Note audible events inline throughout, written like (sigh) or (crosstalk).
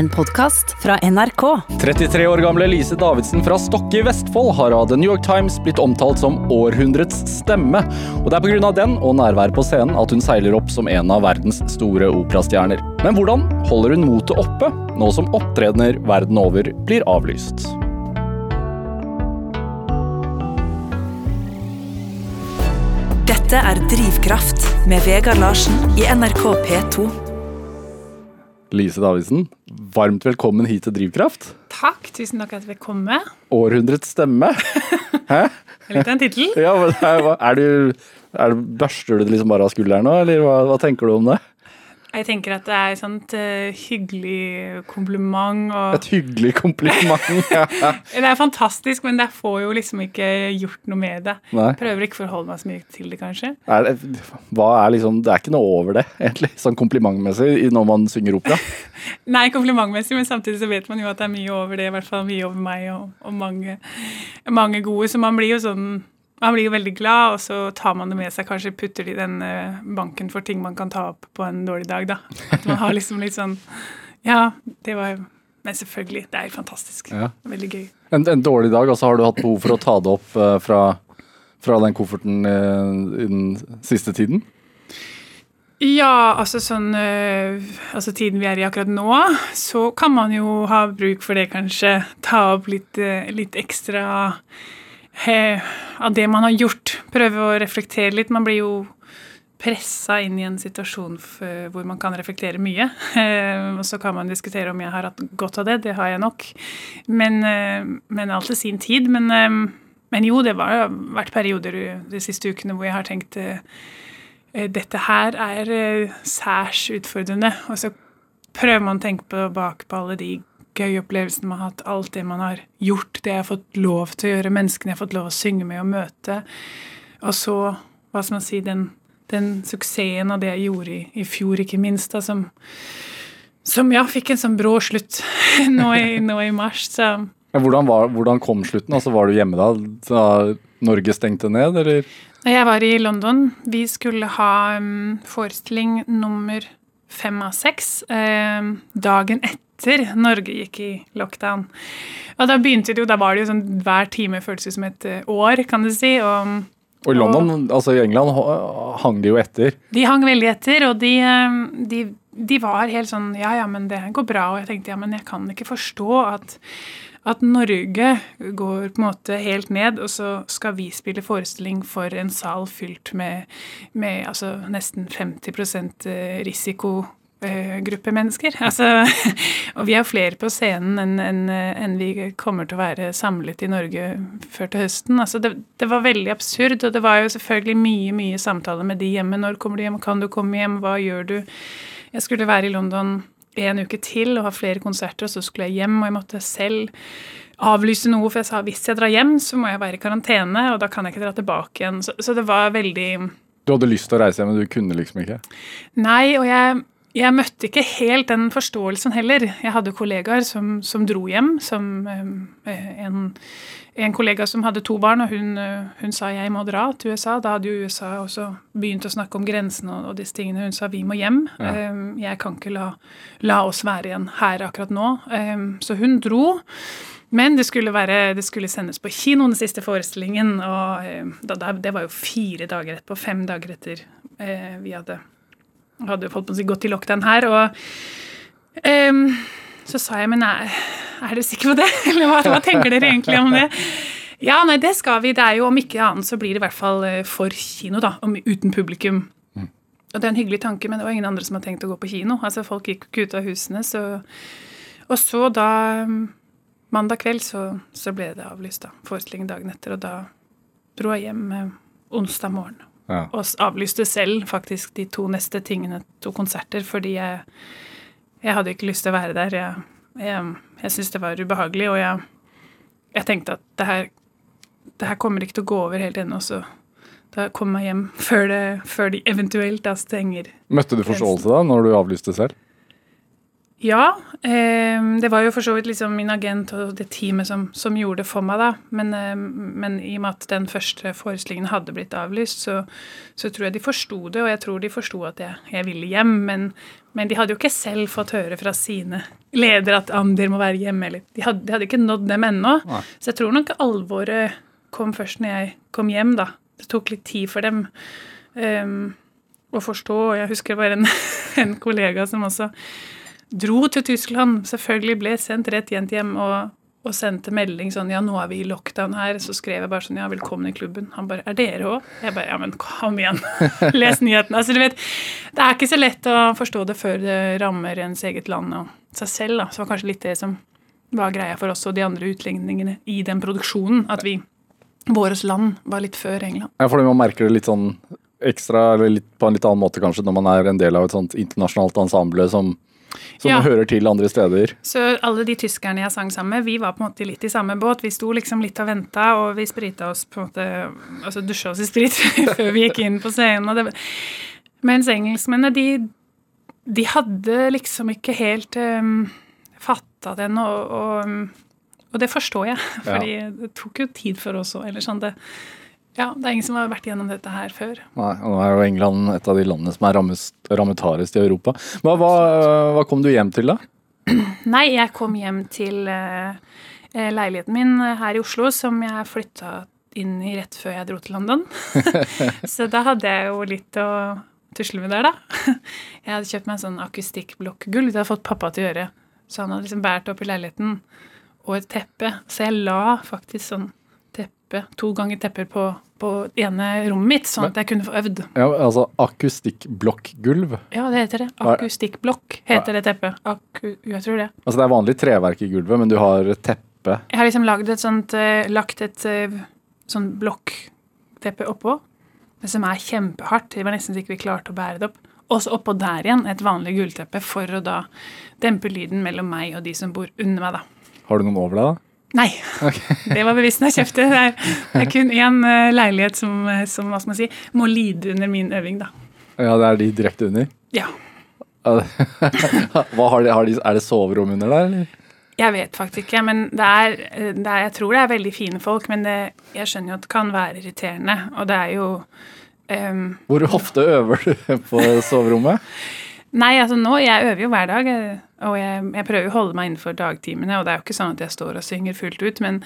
En podkast fra NRK. 33 år gamle Lise Davidsen fra Stokke i Vestfold har av The New York Times blitt omtalt som århundrets stemme. Og det er pga. den og nærværet på scenen at hun seiler opp som en av verdens store operastjerner. Men hvordan holder hun motet oppe, nå som opptredener verden over blir avlyst? Dette er Drivkraft med Vegard Larsen i NRK P2. Lise Davidsen, varmt velkommen hit til Drivkraft. Takk. Tusen takk at jeg fikk komme. Århundrets stemme. (laughs) Hæ? Litt av en tittel. Ja, men er, er du, er du Børster du det liksom bare av skulderen nå, eller hva, hva tenker du om det? Jeg tenker at det er et sånt eh, hyggelig kompliment. Og Et hyggelig kompliment. (laughs) Ja. det er fantastisk, men jeg får jo liksom ikke gjort noe med det. Nei. Prøver ikke forholde meg så mye til det, kanskje. Er det, er liksom, det er ikke noe over det, egentlig, sånn komplimentmessig, når man synger opera. (laughs) Nei, komplimentmessig, men samtidig så vet man jo at det er mye over det. I hvert fall mye over meg og, og mange, mange gode. Så man blir jo sånn man blir jo veldig glad, og så tar man det med seg, kanskje putter det i den eh, banken for ting man kan ta opp på en dårlig dag, da. At man har liksom litt sånn Ja, det var jo Men selvfølgelig, det er jo fantastisk. Ja. Veldig gøy. En, en dårlig dag, og så har du hatt behov for å ta det opp eh, fra, fra den kofferten eh, i den siste tiden. Ja, altså sånn Altså tiden vi er i akkurat nå, så kan man jo ha bruk for det, kanskje. Ta opp litt, litt ekstra av det man har gjort. Prøve å reflektere litt. Man blir jo pressa inn i en situasjon hvor man kan reflektere mye. Eh, og så kan man diskutere om jeg har hatt godt av det. Det har jeg nok. Men, eh, men alt til sin tid. Men, eh, men jo, det har vært perioder de siste ukene hvor jeg har tenkt eh, eh, dette her er eh, særs utfordrende. Og så prøver man å tenke på, bak på alle de gøye opplevelsen man har hatt, alt det man har gjort, det jeg har fått lov til å gjøre, menneskene jeg har fått lov å synge med og møte. Og så, hva skal man si, den, den suksessen av det jeg gjorde i, i fjor, ikke minst, da, som, som ja, fikk en sånn brå slutt (laughs) nå i, nå i mars. Så hvordan, var, hvordan kom slutten? Altså, var du hjemme da, da Norge stengte ned, eller? Jeg var i London, vi skulle ha um, forestilling nummer fem av seks um, dagen etter Norge gikk i lockdown. Og da begynte det jo, da var det jo sånn hver time føltes som et uh, år, kan du si. og Og i og, altså i England, hang de jo etter. de hang veldig etter, og de, um, de, de var helt sånn Ja, ja, men det går bra. Og jeg tenkte ja, men jeg kan ikke forstå at, at Norge går på en måte helt ned, og så skal vi spille forestilling for en sal fylt med, med altså nesten 50 risikogruppe mennesker. (laughs) Altså, og vi er flere på scenen enn en, en vi kommer til å være samlet i Norge før til høsten. Altså, det, det var veldig absurd, og det var jo selvfølgelig mye mye samtaler med de hjemme. Når kommer du hjem? Kan du komme hjem? Hva gjør du? Jeg skulle være i London en uke til og ha flere konserter, og så skulle jeg hjem, og jeg måtte selv avlyse noe, for jeg sa hvis jeg drar hjem, så må jeg være i karantene, og da kan jeg ikke dra tilbake igjen. Så, så det var veldig Du hadde lyst til å reise hjem, men du kunne liksom ikke. Nei, og jeg, jeg møtte ikke helt den forståelsen heller. Jeg hadde kollegaer som, som dro hjem, som eh, en, en kollega som hadde to barn, og hun, eh, hun sa jeg må dra til USA. Da hadde jo USA også begynt å snakke om grensene og, og disse tingene. Hun sa vi må hjem. Ja. Eh, jeg kan ikke la, la oss være igjen her akkurat nå. Eh, så hun dro. Men det skulle, være, det skulle sendes på kino, den siste forestillingen. Og eh, da, det var jo fire dager etterpå, fem dager etter eh, vi hadde, hadde holdt på å si gått i lockdown her. Og um, så sa jeg, men er, er dere sikre på det? (laughs) Eller hva, hva tenker dere egentlig om det? Ja, nei, det skal vi. Det er jo om ikke annet så blir det i hvert fall eh, for kino, da. Om, uten publikum. Og det er en hyggelig tanke, men det var ingen andre som hadde tenkt å gå på kino. Altså, Folk gikk ikke ut av husene, så Og så da Mandag kveld så, så ble det avlyst, da. Forestillingen dagen etter, og da dro jeg hjem eh, onsdag morgen. Ja. Og avlyste selv faktisk de to neste tingene, to konserter, fordi jeg, jeg hadde ikke lyst til å være der. Jeg, jeg, jeg syntes det var ubehagelig, og jeg, jeg tenkte at det her, det her kommer ikke til å gå over helt ennå, så da kommer jeg hjem før, det, før de eventuelt da stenger. Møtte du forståelse da, når du avlyste selv? Ja. Eh, det var jo for så vidt liksom min agent og det teamet som, som gjorde det for meg, da. Men, eh, men, i og med at den første forestillingen hadde blitt avlyst, så, så tror jeg de forsto det, og jeg tror de forsto at jeg, jeg, ville hjem. Men, men, de hadde jo ikke selv fått høre fra sine ledere at Amdir må være hjemme. Eller, de, hadde, de hadde ikke nådd dem ennå. Så jeg tror nok alvoret kom først når jeg kom hjem, da. Det tok litt tid for dem. Um, å forstå. og Jeg husker det var en, (laughs) en kollega som også dro til Tyskland, selvfølgelig ble sendt rett hjem og, og sendte melding sånn Ja, nå er vi i lockdown her. Så skrev jeg bare sånn Ja, velkommen i klubben. Han bare Er dere òg? Jeg bare Ja, men kom igjen. (laughs) Les nyhetene. Altså, du vet, det er ikke så lett å forstå det før det rammer ens eget land og seg selv, da. Så det var kanskje litt det som var greia for oss og de andre utligningene i den produksjonen. At vi Vårt land var litt før England. Ja, fordi man merker det litt sånn ekstra, eller litt, på en litt annen måte kanskje, når man er en del av et sånt internasjonalt ensemble som som ja. hører til andre steder. Så alle de tyskerne jeg sang sammen med, vi var på en måte litt i samme båt. Vi sto liksom litt og venta, og vi sprita oss på en måte Altså dusja oss i sprit (laughs) før vi gikk inn på scenen. Det, mens engelskmennene, de, de, hadde liksom ikke helt um, fatta den, og, og, og, det forstår jeg. (laughs) Fordi ja. det tok jo tid for oss òg. Eller sånn det ja, det er ingen som har vært gjennom dette her før. Nei, og Nå er jo England et av de landene som er rammet, rammet hardest i Europa. Hva, hva, hva, kom du hjem til, da? (clears throat) Nei, jeg kom hjem til uh, leiligheten min her i Oslo, som jeg flytta inn i rett før jeg dro til London. (laughs) så da hadde jeg jo litt å tusle med der, da. (laughs) jeg hadde kjøpt meg en sånn akustikkblokkgulv. Det hadde fått pappa til å gjøre. Så han hadde liksom båret opp i leiligheten. Og et teppe. Så jeg la faktisk sånn teppe, to ganger tepper på, på ene rommet mitt, sånn at jeg kunne få øvd. Ja, altså akustikkblokkgulv? Ja, det heter det. Akustikkblokk heter det teppet. Aku, jeg tror det. Altså det er vanlig treverk i gulvet, men du har teppe? Jeg har liksom lagd et sånt, uh, lagt et sånn blokkteppe oppå, som er kjempehardt. Det var nesten så ikke vi klarte å bære det opp. Og så oppå der igjen et vanlig gullteppe for å da dempe lyden mellom meg og de som bor under meg, da. Har du noen over deg, da? Nei. Okay. (laughs) det var bevisst når jeg kjøpte. Det er, det er kun én uh, leilighet som, eh, som, hva skal man si, må lide under min øving, da. Ja, det er de direkte under? Ja. (laughs) har de, har de, er det soverom under der, eller? Jeg vet faktisk ikke, men det er, eh, det er, jeg tror det er veldig fine folk. Men det, jeg skjønner jo at det kan være irriterende, og det er jo um, Hvor ofte øver du på soverommet? Nei, altså nå, jeg øver jo hver dag, og jeg, jeg, prøver å holde meg innenfor dagtimene. Og det er jo ikke sånn at jeg står og synger fullt ut, men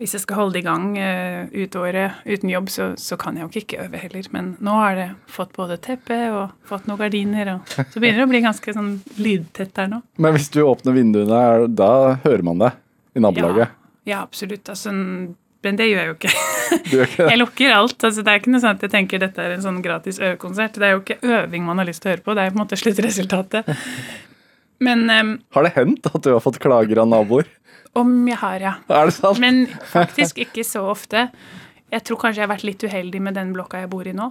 hvis jeg skal holde det i gang uh, ut året uten jobb, så, så, kan jeg jo ikke øve heller. Men nå har det fått både teppe og fått noen gardiner, og så begynner det å bli ganske sånn lydtett der nå. Men hvis du åpner vinduene, da hører man det i nabolaget? Ja, ja absolutt. Altså, men det gjør jeg jo ikke. (laughs) jeg lukker alt. altså Det er ikke noe sånn at jeg tenker dette er en sånn gratis øvekonsert. Det er jo ikke øving man har lyst til å høre på, det er på en måte sluttresultatet. (laughs) Men um, Har det hendt at du har fått klager av naboer? Om jeg har, ja. Er det sant? Men (laughs) faktisk ikke så ofte. Jeg tror kanskje jeg har vært litt uheldig med den blokka jeg bor i nå.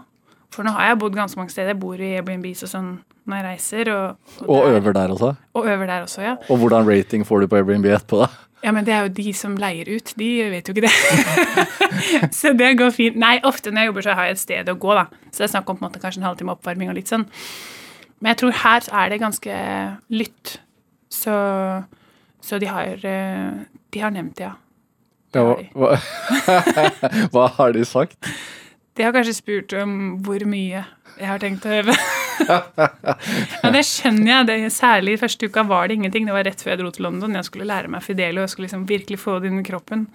For nå har jeg bodd ganske mange steder. Jeg bor i Airbnbs og sånn når jeg reiser. Og, og, og øver der også? Og øver der også, ja. Og hvordan rating får du på Airbnb etterpå, da? Ja, men det er jo de som leier ut. De vet jo ikke det. (laughs) så det går fint. Nei, ofte når jeg jobber, så har jeg et sted å gå, da. Så det er snakk om på en måte kanskje en halvtime oppvarming og litt sånn. Men jeg tror her er det ganske lytt. Så, så de har eh, De har nevnt det, ja. ja hva, (laughs) hva har de sagt? De har kanskje spurt om hvor mye jeg har tenkt å øve. (laughs) ja, det skjønner jeg. Det, særlig første uka var det ingenting. Det var rett før jeg dro til London. Jeg skulle lære meg Fidelio. Jeg skulle liksom virkelig få det inn i kroppen.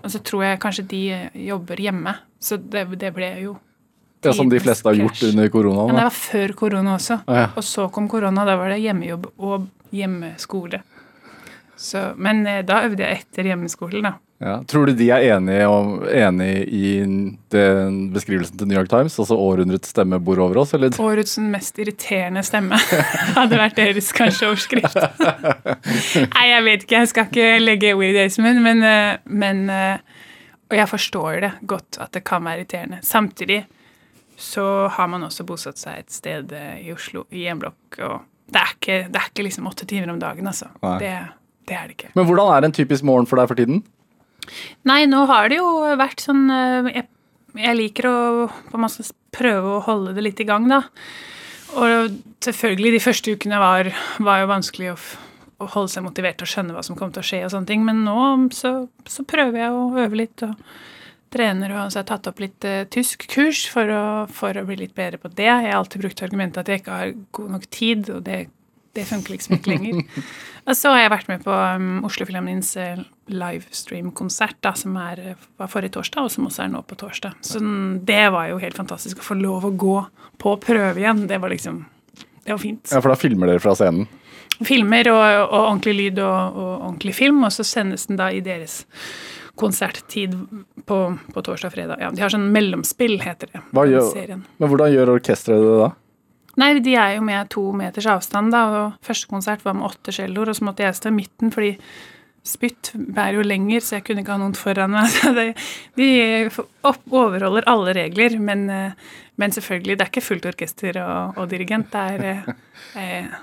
Og så tror jeg kanskje de jobber hjemme. Så det, det ble jo ja, Som de fleste har gjort under korona? Ja, det var før korona også. Ah, ja. Og så kom korona. Da var det hjemmejobb og hjemmeskole. Så, men eh, da øvde jeg etter hjemmeskolen, da. Ja. Tror du de er enige, om, enige i den beskrivelsen til New York Times? Altså århundrets stemme bor over oss? Eller? (laughs) Årets mest irriterende stemme (laughs) hadde vært deres kanskje overskrift. (laughs) Nei, jeg vet ikke. Jeg skal ikke legge ord i deres munn, men, eh, men, eh, Og jeg forstår det godt at det kan være irriterende. Samtidig så har man også bosatt seg et sted eh, i Oslo, i en blokk, og det er ikke, det er ikke liksom åtte timer om dagen, altså. Det, det er det ikke. Men hvordan er en typisk morgen for deg for tiden? Nei, nå har det jo vært sånn eh, Jeg, jeg liker å på masse prøve å holde det litt i gang, da. Og selvfølgelig, de første ukene var, var jo vanskelig å å holde seg motivert og skjønne hva som kom til å skje. og sånne ting. Men nå så, så prøver jeg å øve litt og trener. Og så har jeg tatt opp litt uh, tysk kurs for å, for å, bli litt bedre på det. Jeg har alltid brukt argumentet at jeg ikke har god nok tid, og det, det funker liksom ikke lenger. (laughs) og så har jeg vært med på um, Oslo Filharmoniens uh, livestream-konsert, som er, var forrige torsdag, og som også er nå på torsdag. Så det var jo helt fantastisk å få lov å gå på prøve igjen. Det var liksom Det var fint. Ja, For da filmer dere fra scenen? Filmer og, og ordentlig lyd og, og ordentlig film, og så sendes den da i deres konserttid på, på torsdag og fredag. Ja, de har sånn mellomspill, heter det. Hva gjør, men hvordan gjør orkesteret det da? Nei, De er jo med to meters avstand. da, og Første konsert var med åtte celloer, og så måtte jeg stå i midten fordi spytt bærer jo lenger, så jeg kunne ikke ha noen foran meg. (laughs) de, de overholder alle regler, men, men, selvfølgelig, det er ikke fullt orkester og, og dirigent. Det er eh,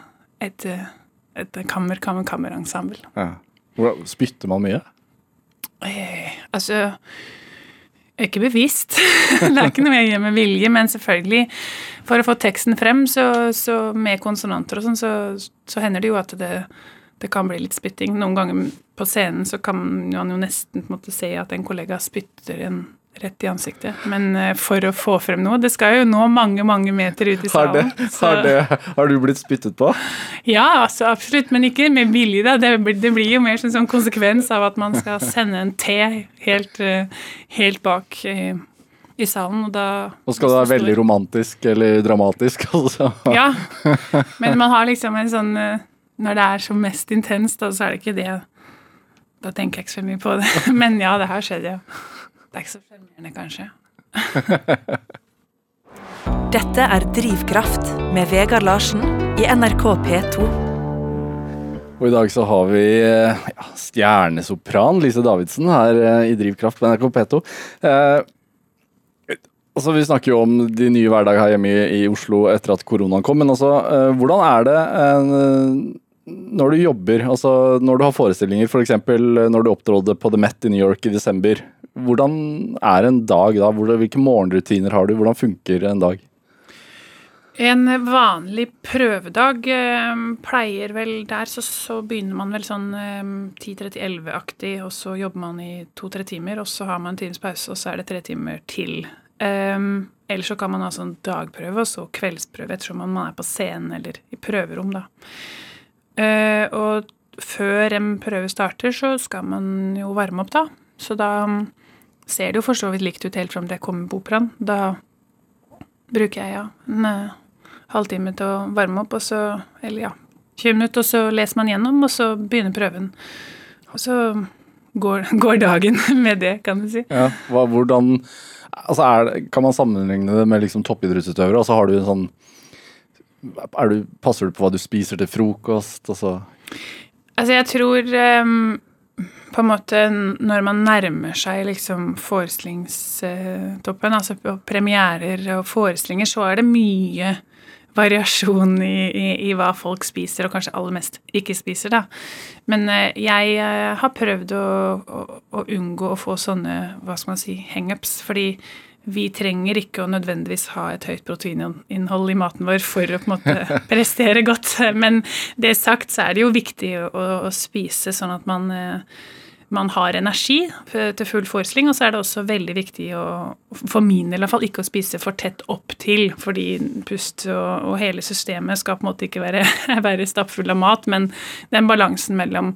et, et kammer, kammer, kammerensemble. Ja. Spytter man mye? Eh, altså ikke bevisst. (laughs) det er ikke noe jeg gjør med vilje, men selvfølgelig, for å få teksten frem, så, så med konsonanter og sånn, så, så, hender det jo at det, det, kan bli litt spytting. Noen ganger på scenen så kan man jo nesten på en måte se at en kollega spytter en rett i ansiktet. Men uh, for å få frem noe Det skal jo nå mange, mange meter ut i salen. Har, det, har, det, har du blitt spyttet på? Ja, altså, absolutt. Men ikke med vilje, da. Det, det, blir jo mer som sånn konsekvens av at man skal sende en T helt, uh, helt bak uh, i salen, og da Og skal det være veldig romantisk eller dramatisk, (laughs) altså? Ja. Men man har liksom en sånn Når det er som mest intenst, da, så er det ikke det. Da tenker jeg ikke så mye på det. (laughs) Men ja, det her skjedde, ja. Det er ikke så sjarmerende, kanskje. (laughs) Dette er Drivkraft med Vegard Larsen i NRK P2. Og i dag så har vi ja, stjernesopran Lise Davidsen her eh, i Drivkraft på NRK P2. Eh, altså Vi snakker jo om de nye hverdager her hjemme i, i, Oslo etter at koronaen kom. Men altså, eh, hvordan er det eh, når du jobber, altså når du har forestillinger, f.eks. For når du opptrådte på The Met i New York i desember. Hvordan er en dag da? Hvilke morgenrutiner har du? Hvordan funker en dag? En vanlig prøvedag eh, pleier vel Der så, så, begynner man vel sånn eh, 10-30-11-aktig, og så jobber man i to-tre timer, og så har man en times pause, og så er det tre timer til. Um, ellers så kan man ha sånn dagprøve og så kveldsprøve ettersom man er på scenen eller i prøverom, da. Uh, og før en prøve starter, så skal man jo varme opp, da. Så da ser det jo for så vidt likt ut helt fram til jeg kommer på operaen. Da bruker jeg ja, en uh, halvtime til å varme opp, og så Eller ja, 20 minutter, og så leser man gjennom, og så begynner prøven. Og så går, (laughs) går dagen (laughs) med det, kan du si. Ja, hva, hvordan altså det, Kan man sammenligne det med liksom toppidrettsutøvere? Altså har du en sånn du, Passer du på hva du spiser til frokost? Altså, altså jeg tror um, på en måte når man nærmer seg liksom forestillingstoppen, altså premierer og forestillinger, så er det mye variasjon i, i, i, hva folk spiser, og kanskje aller mest ikke spiser, da. Men eh, jeg eh, har prøvd å, å, å, unngå å få sånne, hva skal man si, hangups, fordi vi trenger ikke å nødvendigvis ha et høyt proteininnhold i maten vår for å på en måte (laughs) prestere godt. Men det sagt så er det jo viktig å, å spise sånn at man, eh, man har energi til full forestilling. Og så er det også veldig viktig å, for min del i hvert fall, ikke å spise for tett opp til. Fordi pust og, og hele systemet skal på en måte ikke være, (laughs) være stappfull av mat, men den balansen mellom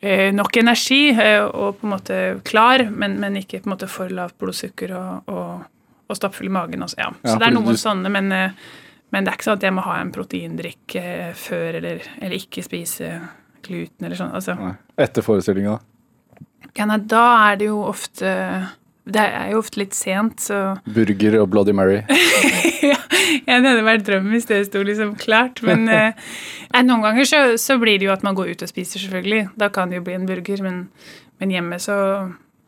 nok energi eh, og på en måte klar, men, men, ikke på en måte for lavt blodsukker og, og, og stappfull i magen. Også, ja. Så ja, det er noen du... sånne, men, eh, men, det er ikke sånn at jeg må ha en proteindrikk eh, før eller, eller, ikke spise gluten eller sånn. Altså. Etter forestillinga, da? Ja, nei, da er det jo ofte det er jo ofte litt sent, så (laughs) Burger og Bloody Mary? ja, det hadde vært drømmen hvis det sto liksom klart. Men (laughs) eh, noen ganger så, så, blir det jo at man går ut og spiser, selvfølgelig. Da kan det jo bli en burger, men, men hjemme så,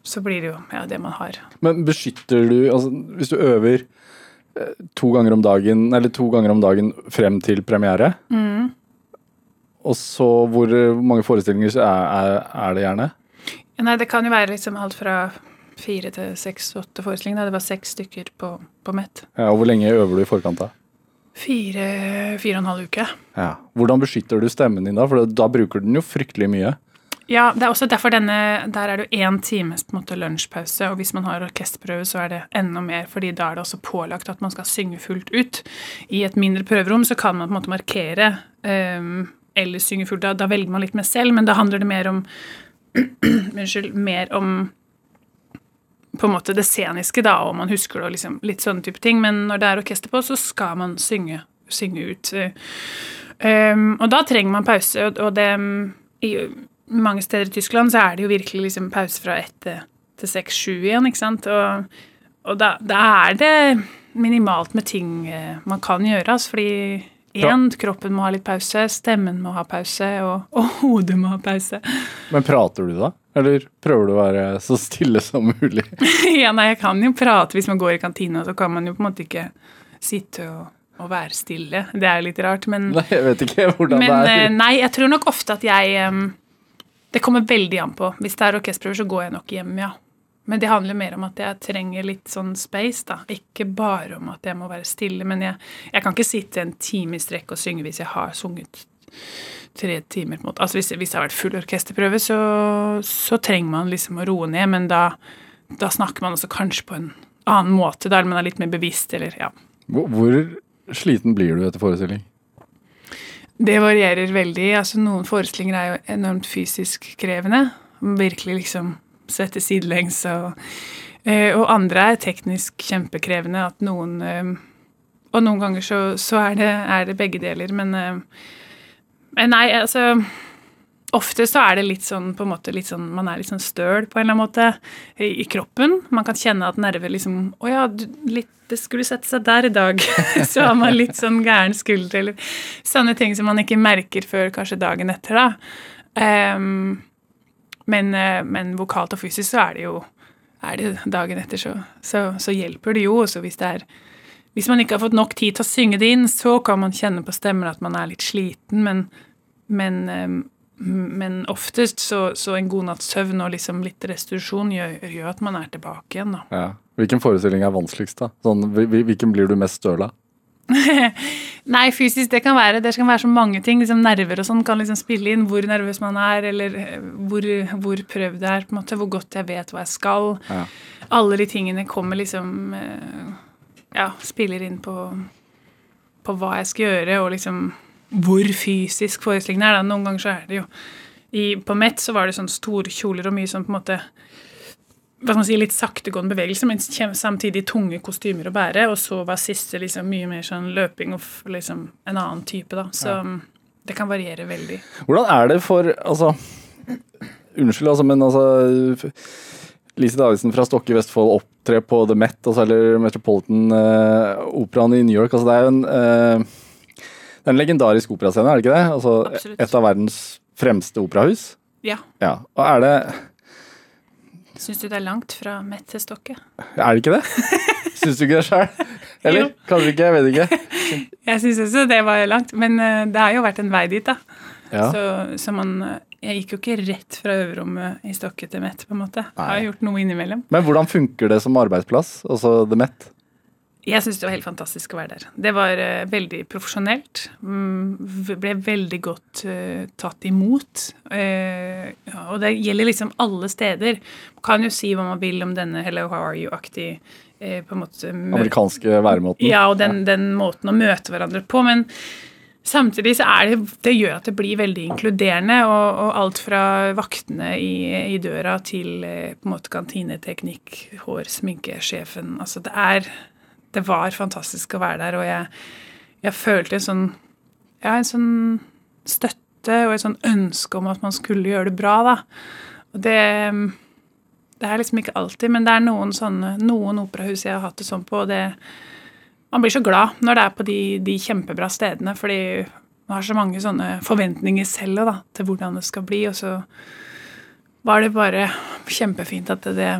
så, blir det jo ja, det man har. Men beskytter du Altså, hvis du øver eh, to ganger om dagen, eller to ganger om dagen frem til premiere, mm. og så hvor mange forestillinger er, er, er det gjerne? Nei, det kan jo være liksom alt fra fire til seks-åtte forestillinger. Det var seks stykker på, på Met. Ja, og Hvor lenge øver du i forkant? da? Fire, fire og en halv uke. Ja. Hvordan beskytter du stemmen din da? For da bruker den jo fryktelig mye. Ja, det er også derfor denne Der er det jo én times på en måte lunsjpause, og hvis man har orkesterprøve, så er det enda mer, fordi da er det også pålagt at man skal synge fullt ut. I et mindre prøverom så kan man på en måte markere um, eller synge fullt. Da, da velger man litt mer selv, men da handler det mer om (clears throat) Unnskyld. Mer om på en måte det sceniske, da, og man husker det og liksom, litt sånne type ting. Men når det er orkester på, så skal man synge, synge ut. Um, og da trenger man pause, og, og det i, mange steder i Tyskland så er det jo virkelig liksom pause fra ett til seks-sju igjen, ikke sant. Og, og da, da, er det minimalt med ting eh, man kan gjøre, altså, fordi Én, kroppen må ha litt pause, stemmen må ha pause, og, og, hodet må ha pause. Men prater du da? Eller prøver du å være så stille som mulig? (laughs) ja, nei, jeg kan jo prate hvis man går i kantina, så kan man jo på en måte ikke sitte og, og være stille. Det er litt rart, men Nei, jeg vet ikke hvordan men, det er. Eh, nei, jeg tror nok ofte at jeg det kommer veldig an på. Hvis det er orkesterprøver, så går jeg nok hjem, ja. Men det handler mer om at jeg trenger litt sånn space, da. Ikke bare om at jeg må være stille. Men jeg, jeg kan ikke sitte en time i strekk og synge hvis jeg har sunget tre timer. på en måte. Altså Hvis, hvis det har vært full orkesterprøve, så, så, trenger man liksom å roe ned. Men da, da, snakker man også kanskje på en annen måte, der man er litt mer bevisst, eller ja. Hvor, sliten blir du etter forestilling? Det varierer veldig. altså Noen forestillinger er jo enormt fysisk krevende. Virkelig liksom sette sidelengs. Og, eh, og andre er teknisk kjempekrevende. At noen eh, Og noen ganger så, så er, det, er, det, begge deler. Men, eh, men nei, altså Ofte så er det litt sånn, på en måte, litt sånn, man er litt sånn støl på en eller annen måte i, kroppen. Man kan kjenne at nerver liksom Å ja, du, litt, det skulle sette seg der i dag. (laughs) så har man litt sånn gæren skulder, eller sånne ting som man ikke merker før kanskje dagen etter, da. Um, men, uh, men, vokalt og fysisk så er det jo er det dagen etter, så, så, så hjelper det jo. Også hvis det er hvis man ikke har fått nok tid til å synge det inn, så kan man kjenne på stemmen at man er litt sliten, men, men um, men oftest så, så, en god natts søvn og liksom litt restitusjon gjør, gjør, at man er tilbake igjen. da. Ja. Hvilken forestilling er vanskeligst? da? Sånn, hvilken blir du mest støl av? (laughs) Nei, fysisk det kan være det kan være så mange ting. liksom Nerver og sånn kan liksom spille inn hvor nervøs man er, eller eh, hvor, hvor prøvd det er, på en måte, hvor godt jeg vet hva jeg skal. Ja. Alle de tingene kommer liksom eh, Ja, spiller inn på, på hva jeg skal gjøre, og liksom hvor fysisk forestillingen er. Da. Noen ganger så er det jo I, På Met så var det sånn storkjoler og mye sånn på en måte hva skal man si, litt saktegående bevegelse, men samtidig tunge kostymer å bære. Og så var siste liksom mye mer sånn løping og liksom en annen type, da. Så ja. det kan variere veldig. Hvordan er det for Altså, unnskyld, altså, men altså Lise Davidsen fra Stokke i Vestfold opptrer på The Met, altså, eller Metropolitan uh, Operaen i New York. altså Det er jo en uh, det er en legendarisk operascene, er det ikke det? Altså, Absolutt. Et av verdens fremste operahus. Ja. ja. Og er det Syns du det er langt fra Met til Stokke? Er det ikke det? (laughs) Syns du ikke det sjøl? (laughs) Eller? Kanskje ikke, jeg vet ikke. (laughs) jeg syns også det var langt, men uh, det har jo vært en vei dit, da. Ja. Så, så, man eh, Jeg gikk jo ikke rett fra øverrommet i Stokke til Met, på en måte. Jeg har gjort noe innimellom. Men hvordan funker det som arbeidsplass, altså The Met? Jeg syns det var helt fantastisk å være der. Det var uh, veldig profesjonelt. Mm, ble veldig godt uh, tatt imot. Uh, ja, og det gjelder liksom alle steder. Man kan jo si hva man vil om denne Hello, how are you-aktig på en måte Amerikanske væremåten? Ja, og den, den, måten å møte hverandre på. Men samtidig så er det Det gjør at det blir veldig inkluderende, og, og alt fra vaktene i, i døra til på en måte kantineteknikk, hår, sminke, sjefen Altså det er det var fantastisk å være der, og jeg, jeg følte en sånn Ja, en sånn støtte og et sånn ønske om at man skulle gjøre det bra, da. Og det Det er liksom ikke alltid, men det er noen sånne Noen operahus jeg har hatt det sånn på, og det Man blir så glad når det er på de, de kjempebra stedene, fordi man har så mange sånne forventninger selv da, til hvordan det skal bli, og så var det bare kjempefint at det,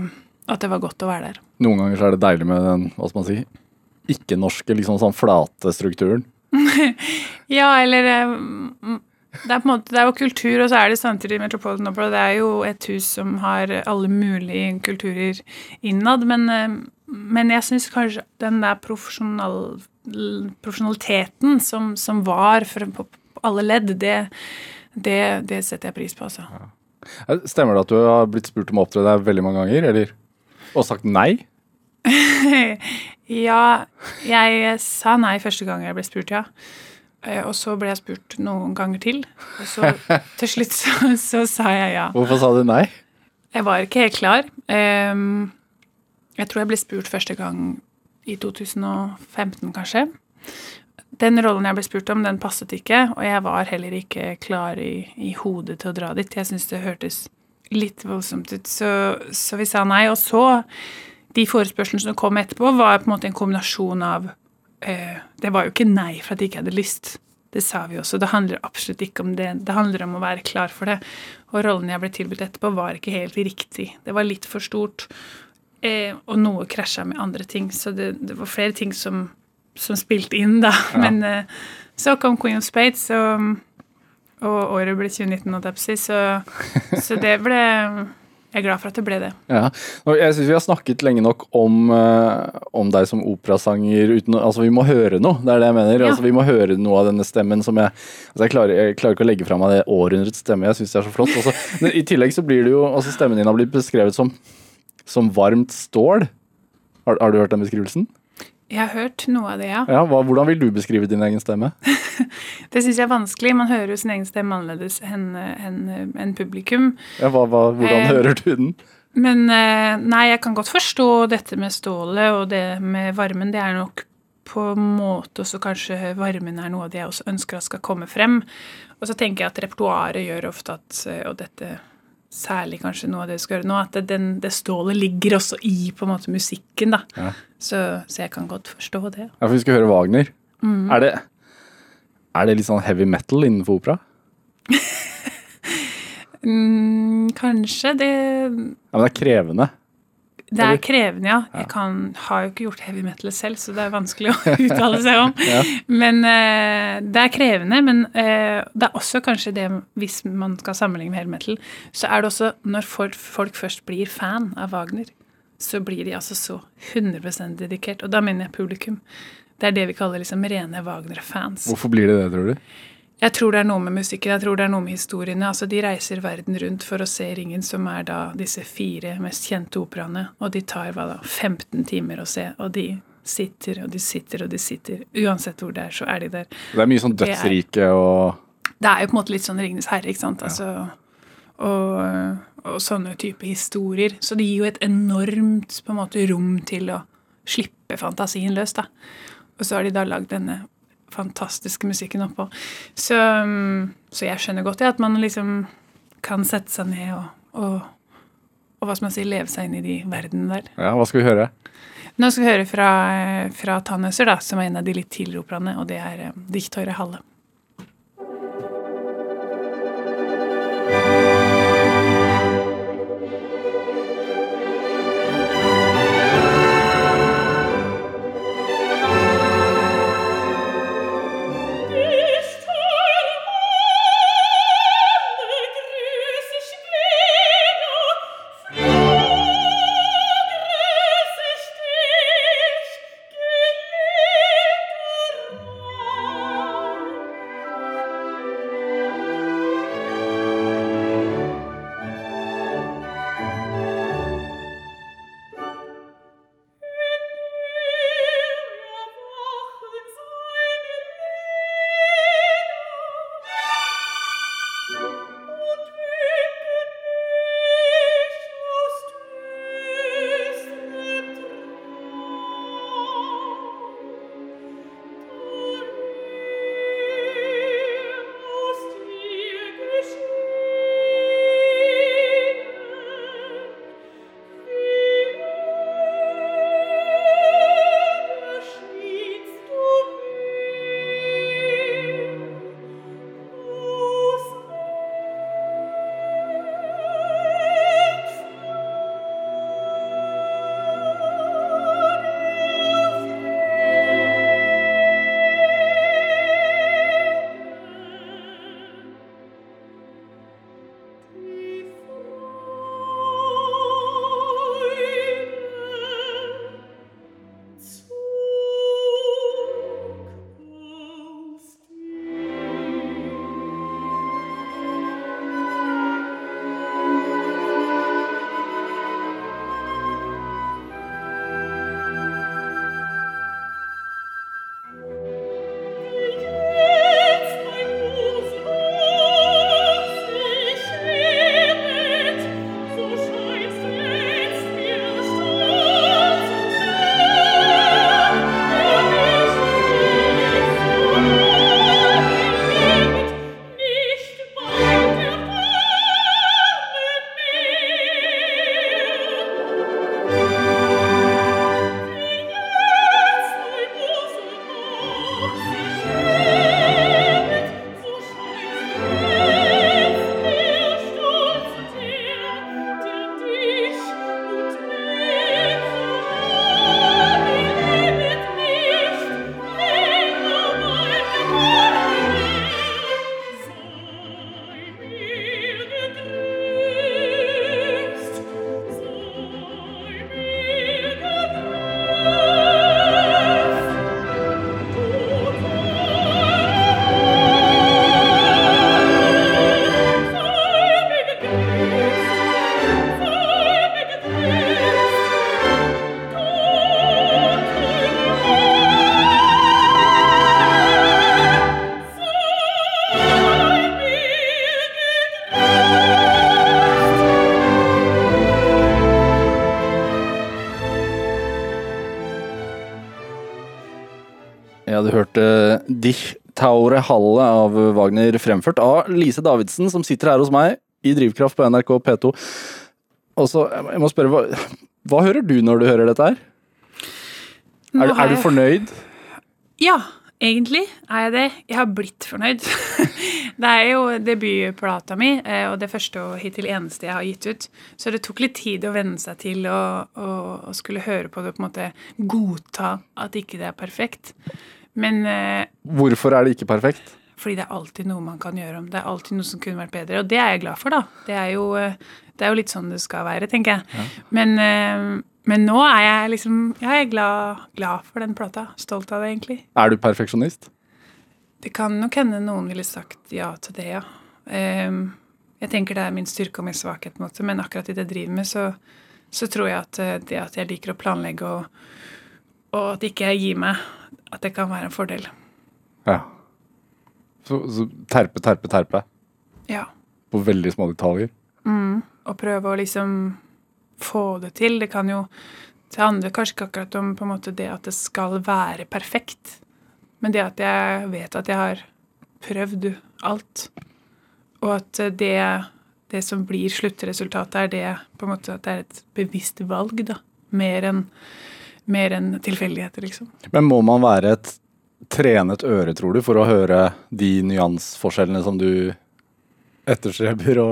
at det var godt å være der. Noen ganger så er det deilig med den hva skal man si, ikke-norske, liksom sånn flate strukturen. (laughs) ja, eller eh, det er på en måte, det er jo kultur, og så er det samtidig Metropolitan Opera. Det er jo et hus som har alle mulige kulturer innad. Men, eh, men jeg syns kanskje den der profesjonal, profesjonaliteten som, som var for, på, alle ledd, det, det, det setter jeg pris på, altså. Ja. Stemmer det at du har blitt spurt om å opptre der veldig mange ganger, eller? Og sagt nei? (laughs) ja, jeg sa nei første gang jeg ble spurt, ja. Eh, Og så ble jeg spurt noen ganger til. Og så (laughs) til slutt så, så sa jeg ja. Hvorfor sa du nei? Jeg var ikke helt klar. Ehm, jeg tror jeg ble spurt første gang i 2015, kanskje. Den rollen jeg ble spurt om, den passet ikke, og jeg var heller ikke klar i, i hodet til å dra dit. Jeg syntes det hørtes litt voldsomt ut, så, så vi sa nei. Og så, de forespørslene som kom etterpå, var på en måte en kombinasjon av eh, Det var jo ikke nei for at jeg ikke hadde lyst. Det sa vi også. Det handler absolutt ikke om det. Det handler om å være klar for det. Og rollen jeg ble tilbudt etterpå, var ikke helt riktig. Det var litt for stort. Eh, og noe krasja med andre ting. Så det, det var flere ting som, som spilte inn, da. Men eh, så kom Queen of Spades, og, og året ble 2019, og jeg på å si. Så, (laughs) så det ble Jeg er glad for at det ble det. Ja, jeg syns vi har snakket lenge nok om, eh, om deg som operasanger uten Altså, vi må høre noe, det er det jeg mener. Ja. Altså, vi må høre noe av denne stemmen som jeg Altså, jeg klarer, jeg klarer ikke å legge fra meg det århundrets stemme, jeg syns det er så flott. Også, men I tillegg så blir det jo Altså, stemmen din har blitt beskrevet som, som varmt stål. Har, har du hørt den beskrivelsen? Jeg har hørt noe av det, ja. Ja, hva, Hvordan vil du beskrive din egen stemme? (laughs) Det syns jeg er vanskelig. Man hører jo sin egen stemme annerledes enn en, en publikum. Ja, hva, hva, hvordan Eh, hører du den? Men eh, nei, jeg kan godt forstå dette med stålet og det med varmen. Det er nok på en måte også kanskje varmen er noe av det jeg også ønsker at skal komme frem. Og så tenker jeg at repertoaret gjør ofte at, eh, og dette særlig kanskje noe av det du skal gjøre nå, at den, det stålet ligger også i på en måte musikken, da. Ja. Så, så jeg kan godt forstå det. Ja, for vi skal høre Wagner. Mm. Er, det, er det litt sånn heavy metal innenfor opera? (laughs) Mm, kanskje det Ja, men det er krevende. Det er krevende, ja. Jeg kan, har jo ikke gjort heavy metal selv, så det er vanskelig å (laughs) uttale seg om. Ja. Men uh, det er krevende. Men uh, det er også kanskje det, hvis man skal sammenligne med heavy metal, så er det også når folk, folk først blir fan av Wagner, så blir de altså så 100% dedikert. Og da mener jeg publikum. Det er det vi kaller liksom rene Wagner-fans. Hvorfor blir det det, tror du? Jeg tror det er noe med musikken, jeg tror det er noe med historiene. Altså, De reiser verden rundt for å se Ringen, som er da disse fire mest kjente operaene. Og de tar hva da, 15 timer å se, og de sitter og de sitter og de sitter. Uansett hvor det er, så er de der. Det er mye sånn dødsrike og Det er jo på en måte litt sånn Ringenes herre, ikke sant. Altså, og, og sånne type historier. Så det gir jo et enormt på en måte rom til å slippe fantasien løs, da. Og så har de da lagd denne fantastiske musikken oppå. Så, um, så jeg skjønner godt det, at man liksom kan sette seg ned og, og, og hva skal man si, leve seg inn i de verdenene der. Ja, hva skal vi høre? Nå skal vi høre fra, fra Tannhøser, da, som er en av de litt tidligere operaene, og det er eh, Diktøyre Halle. Wagner fremført av Lise Davidsen, som sitter her hos meg i Drivkraft på NRK P2. Og så, jeg må spørre, hva, hva hører du når du hører dette her? Er, er du fornøyd? Ja, egentlig er jeg det. Jeg har blitt fornøyd. (laughs) det er jo debutplata mi, eh, og det første og hittil eneste jeg har gitt ut. Så det tok litt tid å venne seg til å, å, å skulle høre på det og på en måte godta at ikke det er perfekt. Men eh, Hvorfor er det ikke perfekt? Fordi det er alltid noe man kan gjøre om. Det er alltid noe som kunne vært bedre, og det er jeg glad for, da. Det er jo, eh, det er jo litt sånn det skal være, tenker jeg. Men, eh, men nå er jeg liksom Ja, jeg er glad, glad for den plata. Stolt av det, egentlig. Er du perfeksjonist? Det kan nok hende noen ville sagt ja til det, ja. Ehm, jeg tenker det er min styrke og min svakhet, på en måte, men akkurat i det jeg driver med, så, så tror jeg at eh, det at jeg liker å planlegge og, og at ikke jeg gir meg, at det kan være en fordel. Ja. Så, så terpe, terpe, terpe Ja. på veldig små detaljer. Mm. Og prøve å liksom få det til. Det kan jo Det handler kanskje ikke akkurat om på en måte det at det skal være perfekt, men det at jeg vet at jeg har prøvd alt, og at det, det som blir sluttresultatet, er det på en måte at det er et bevisst valg, da. Mer enn mer enn tilfeldigheter, liksom. Men må man være et trenet øre, tror du, for å høre de nyansforskjellene som du etterstreber å,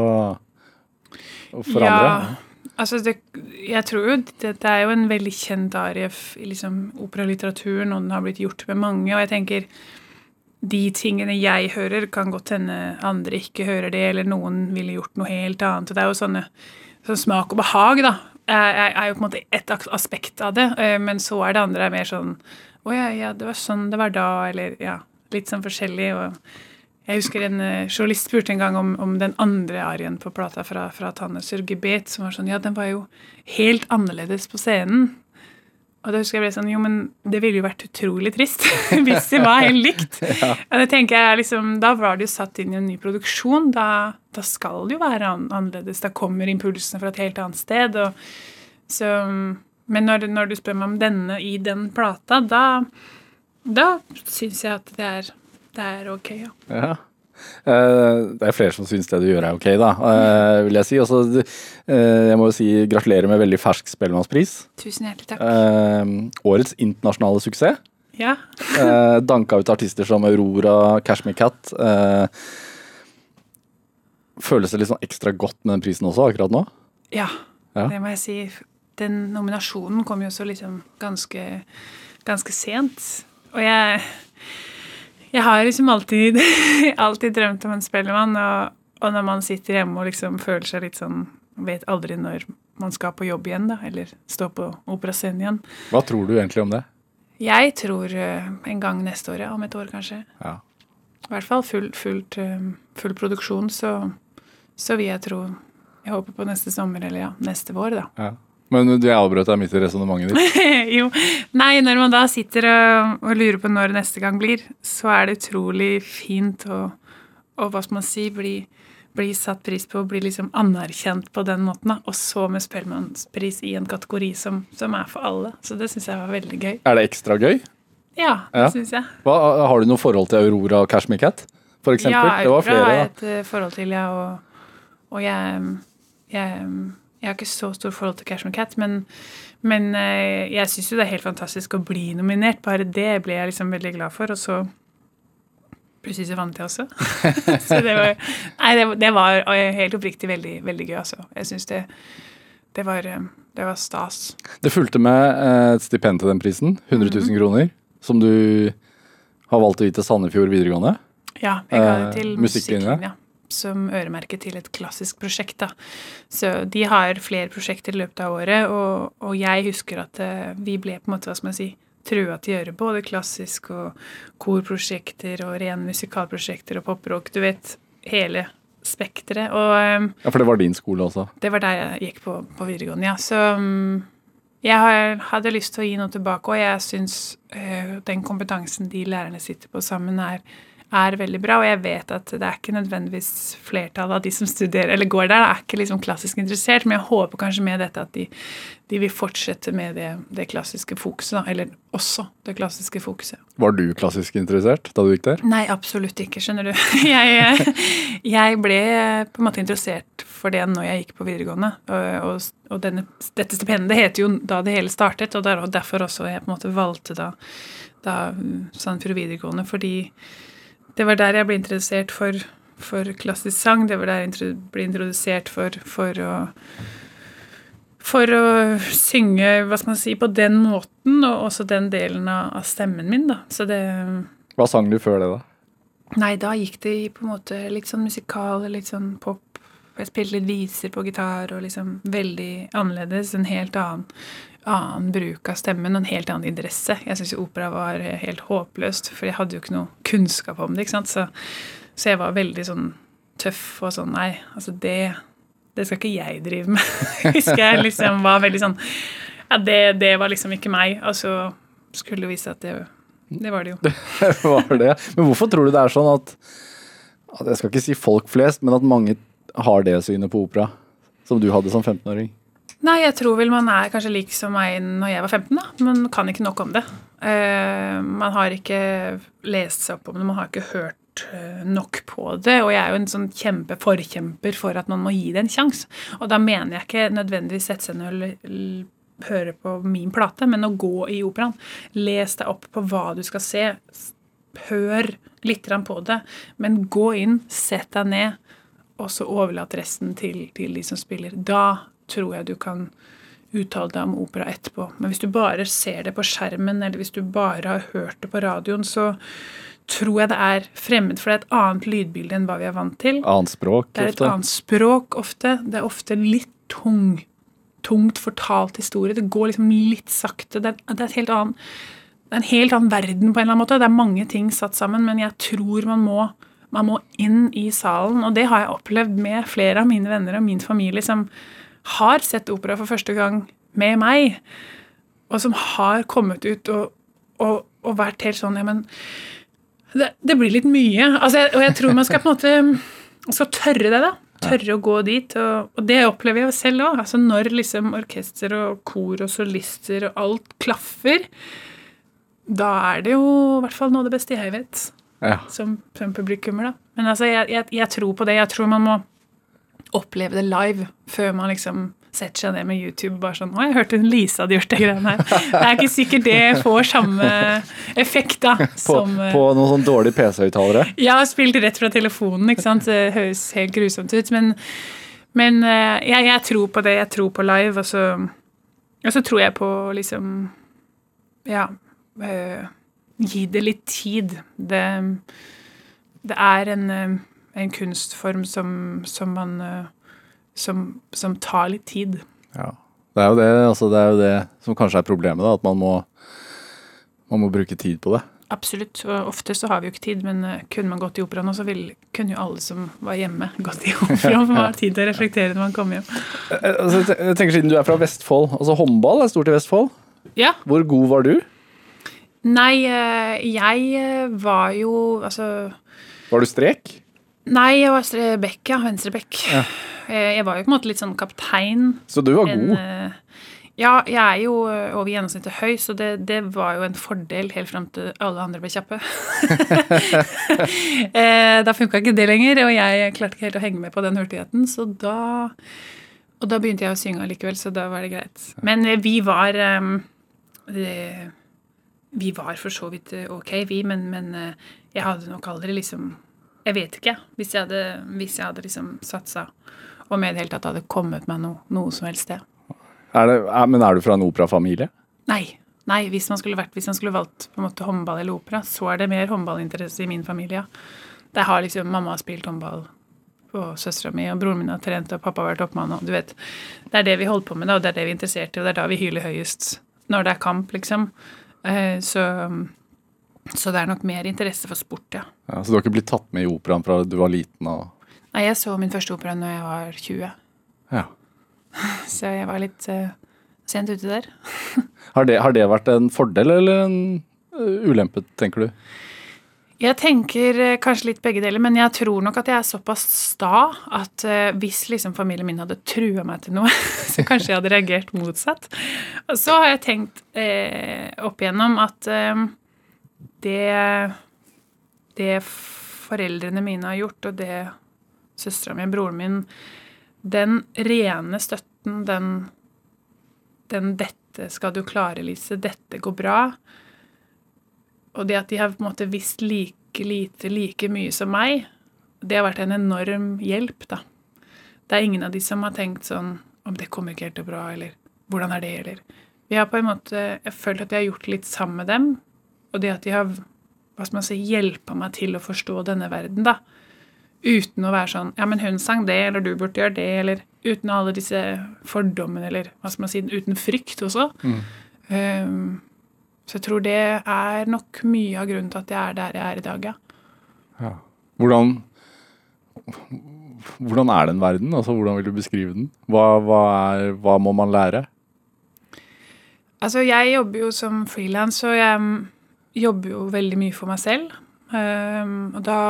å forandre? Ja, altså det, jeg tror jo det, det er jo en veldig kjent arie i liksom operalitteraturen, og den har blitt gjort med mange, og jeg tenker de tingene jeg hører, kan godt hende andre ikke hører det, eller noen ville gjort noe helt annet. og Det er jo sånne sånn smak og behag, da. Er, er- jo på en måte et aspekt av det, eh, men så er det andre er mer sånn Å ja, ja, det var sånn det var da, eller ja, litt sånn forskjellig. og jeg husker en eh, journalist spurte en gang om, om den andre arien på plata fra, fra Tannesur Gebet, som var sånn Ja, den var jo helt annerledes på scenen. Og da husker jeg ble sånn Jo, men det ville jo vært utrolig trist (laughs) hvis det var helt likt. (laughs) Og det tenker jeg liksom, Da var det jo satt inn i en ny produksjon. Da, da skal det jo være annerledes. Da kommer impulsene fra et helt annet sted. Og, så, men når, når du spør meg om denne i den plata, da, da syns jeg at det er, det er ok, ja. Ja. Eh, det er flere som syns det du gjør er ok, da, eh, vil jeg si. Også, eh, jeg må jo si gratulerer med veldig fersk Spellemannspris. Tusen hjertelig takk. Årets internasjonale suksess. Ja. Danka ut artister som Aurora, Cash Me Cat. Føles det litt sånn ekstra godt med den prisen også, akkurat nå? Ja, Ja. det må jeg si. Den nominasjonen kom jo så liksom ganske, ganske sent. Og jeg, jeg har liksom alltid, (laughs) alltid drømt om en spellemann, og, og når man sitter hjemme og liksom føler seg litt sånn Vet aldri når man skal på jobb igjen, da, eller stå på operascenen igjen. Hva tror du egentlig om det? Jeg tror eh, en gang neste år, ja. Om et år, kanskje. Ja. I hvert fall full, fullt, eh, full produksjon, så, så vil jeg tro Jeg håper på neste sommer, eller ja, neste vår, da. Ja. Men du, avbrøt deg midt i resonnementet ditt. (laughs) jo. Nei, når man da sitter og, og lurer på når neste gang blir, så er det utrolig fint å, og hva skal man si, bli, bli satt pris på, bli liksom anerkjent på den måten. Og så med Spellemannspris i en kategori som, som er for alle. Så det syns jeg var veldig gøy. Er det ekstra gøy? Ja, det Ja. syns jeg. Hva, har du noe forhold til Aurora og Cashmere Cat? For eksempel? Ja, det var Aurora har jeg et eh, forhold til, ja. Og, og jeg, jeg, jeg har ikke så stort forhold til Cash Me Cat, men, men eh, jeg syns jo det er helt fantastisk å bli nominert. Bare det ble jeg liksom veldig glad for. Og så plutselig så vant jeg også. (laughs) så det var, nei, det, det var helt oppriktig veldig, veldig gøy, altså. Jeg syns det, det, var, eh, det var stas. Det fulgte med eh, et stipend til den prisen. 100 000 Mhm. kroner. Som du har valgt å gi til Sandefjord videregående. Ja, jeg ga det til musikklinja? musikklinja. Som øremerket til et klassisk prosjekt. da. Så de har flere prosjekter i løpet av året, og, og jeg husker at eh, vi ble på en måte, hva skal man si, trua til å gjøre både klassisk og korprosjekter og ren musikalprosjekter og poprock. Du vet, hele spekteret. Og eh, Ja, For det var din skole også. det var der jeg gikk på, på videregående, ja. Så mm, jeg har, hadde lyst til å gi noe tilbake, og jeg syns øh, den kompetansen de lærerne sitter på sammen, er, er veldig bra. Og jeg vet at det er ikke nødvendigvis flertallet av de som studerer eller går der, er ikke liksom klassisk interessert, men jeg håper kanskje med dette at de, de vil fortsette med det, det klassiske fokuset. Da. Eller også det klassiske fokuset. Var du klassisk interessert da du gikk der? Nei, absolutt ikke, skjønner du. (laughs) Jeg, jeg ble på en måte interessert for det når jeg gikk på videregående. Og, og, og denne, dette stipendet heter jo da det hele startet, og derfor også jeg på en måte valgte da, da Sandefjord videregående, fordi det var der jeg ble introdusert for, for klassisk sang. Det var der jeg ble introdusert for, for å for å synge hva skal man si, på den måten, og også den delen av, stemmen min. da. Så det Hva sang du før det, da? Nei, da gikk det i på en måte litt sånn musikal, litt sånn pop. Jeg spilte litt viser på gitar, og liksom veldig annerledes. En helt annen, annen bruk av stemmen og en helt annen interesse. Jeg syns opera var helt håpløst, for jeg hadde jo ikke noe kunnskap om det. ikke sant? Så, så jeg var veldig sånn tøff og sånn Nei, altså det det skal ikke jeg drive med. (laughs) Husker jeg liksom var veldig sånn Ja, det, det var liksom ikke meg. Og så skulle det vise at det, det var det jo. (laughs) Det var det. Men hvorfor tror du det er sånn at Jeg skal ikke si folk flest, men at mange har det synet på opera som du hadde som 15-åring? Nei, jeg tror vel man er kanskje lik som meg når jeg var 15. da. Man kan ikke nok om det. Uh, man har ikke lest seg opp om det, man har ikke hørt Eh, nok på det. Og jeg er jo en sånn kjempeforkjemper for at man må gi det en sjanse. Og da mener jeg ikke nødvendigvis sette seg ned og høre på min plate, men å gå i operaen. Les deg opp på hva du skal se. Hør litt på det, men gå inn, sett deg ned, og så overlat resten til, til de som spiller. Da tror jeg du kan uttale deg om opera etterpå. Men hvis du bare ser det på skjermen, eller hvis du bare har hørt det på radioen, så tror jeg det er fremmed, for det er et annet lydbilde enn hva vi er vant til. Annet språk, ofte. Det er et ofte. annet språk ofte. Det er ofte litt tung, tungt fortalt historie. Det går liksom litt sakte. Det er, det er, helt annen, det er en helt annen verden på en eller annen måte. Det er mange ting satt sammen, men jeg tror man må, man må inn i salen. Og det har jeg opplevd med flere av mine venner og min familie som har sett opera for første gang med meg, og som har kommet ut og, og, og vært helt sånn Ja, men det, det blir litt mye. Altså, og jeg tror man skal på en måte skal tørre det, da. Tørre å gå dit. Og, og det opplever jeg selv òg. Altså, når liksom orkester og kor og solister og alt klaffer, da er det jo i hvert fall noe av det beste jeg vet. Ja. Som, som publikummer, da. Men altså, jeg, jeg, jeg tror på det. Jeg tror man må oppleve det live før man liksom setter seg ned med YouTube bare sånn 'Å, jeg hørte Lise hadde gjort det greiene her.' Det er ikke sikkert det får samme effekt, da. Som, på, på noen sånn dårlige PC-høyttalere? Ja, spilt rett fra telefonen, ikke sant. Det høres helt grusomt ut. Men, men eh, jeg, jeg, tror på det. Jeg tror på live, og så, og så tror jeg på liksom Ja. Øh, gi det litt tid. Det, det er en, eh, en kunstform som, som man som, som tar litt tid. Ja. Det er, jo det, altså det er jo det som kanskje er problemet, da, at man må, man må bruke tid på det. Absolutt. og Ofte så har vi jo ikke tid, men uh, kunne man gått i operaen, så vil, kunne jo alle som var hjemme, (laughs) gått i operaen. For man har tid til å reflektere når man kommer hjem. Eh, eh, altså, jeg tenker Siden du er fra Vestfold, altså håndball er stort i Vestfold. Ja. Hvor god var du? Nei, jeg var jo altså Var du strek? Nei, jeg var back, ja. Venstrebekk. Ja. Eh, jeg var jo på en måte litt sånn kaptein. Så du var god? En, ja, jeg er jo eh, over gjennomsnittet høy, så det, det var jo en fordel helt fram til alle andre ble kjappe. (laughs) Eh, da funka ikke det lenger, og jeg klarte ikke helt å henge med på den hurtigheten, så da Og da begynte jeg å synge allikevel, så da var det greit. Men vi var Vi var for så vidt ok, vi, men, men jeg hadde nok aldri liksom jeg vet ikke. Hvis jeg hadde, hvis jeg hadde liksom satsa og med det hele tatt hadde kommet meg noe, noe som helst sted. Er det, er, men er du fra en operafamilie? Nei. Nei, hvis man skulle, vært, hvis man skulle valgt på en måte håndball eller opera, så er det mer håndballinteresse i min familie. Der har liksom mamma spilt håndball og søstera mi, og broren min har trent, og pappa har vært oppmann, og du vet. Det er det vi holder på med, og det er det vi er interessert i, og det er da vi hyler høyest. Når det er kamp, liksom. Eh, så så det er nok mer interesse for sport, ja. ja så du har ikke blitt tatt med i operaen fra du var liten? og... Nei, jeg så min første opera når jeg var 20. Ja. (laughs) Så jeg var litt uh, sent ute der. (laughs) har, det, har, det, vært en fordel eller en uh, ulempe, tenker du? Jeg tenker eh, kanskje litt begge deler, men jeg tror nok at jeg er såpass sta at eh, hvis liksom familien min hadde trua meg til noe, (laughs) så kanskje jeg hadde reagert motsatt. Og så har jeg tenkt eh, opp igjennom at eh, det Det foreldrene mine har gjort, og det søstera mi og broren min Den rene støtten, den, den 'dette skal du klare, Lise', 'dette går bra', og det at de har på en måte visst like lite, like mye som meg, det har vært en enorm hjelp, da. Det er ingen av de som har tenkt sånn om det kommer ikke helt til bra, eller hvordan er det, eller? Vi har på en måte Jeg følt at vi har gjort litt sammen med dem, og det at de har hva skal man si, hjelpa meg til å forstå denne verden, da. Uten å være sånn Ja, men hun sang det, eller du burde gjøre det, eller uten alle disse fordommene, eller hva skal man si, uten frykt også. Mm. Um, så jeg tror det er nok mye av grunnen til at jeg er der jeg er i dag, ja. Ja. Hvordan, hvordan er den verden? Altså, hvordan vil du beskrive den? Hva, hva, er, hva må man lære? Altså, jeg jobber jo som frilans, og jeg jobber jo veldig mye for meg selv. Um, og da,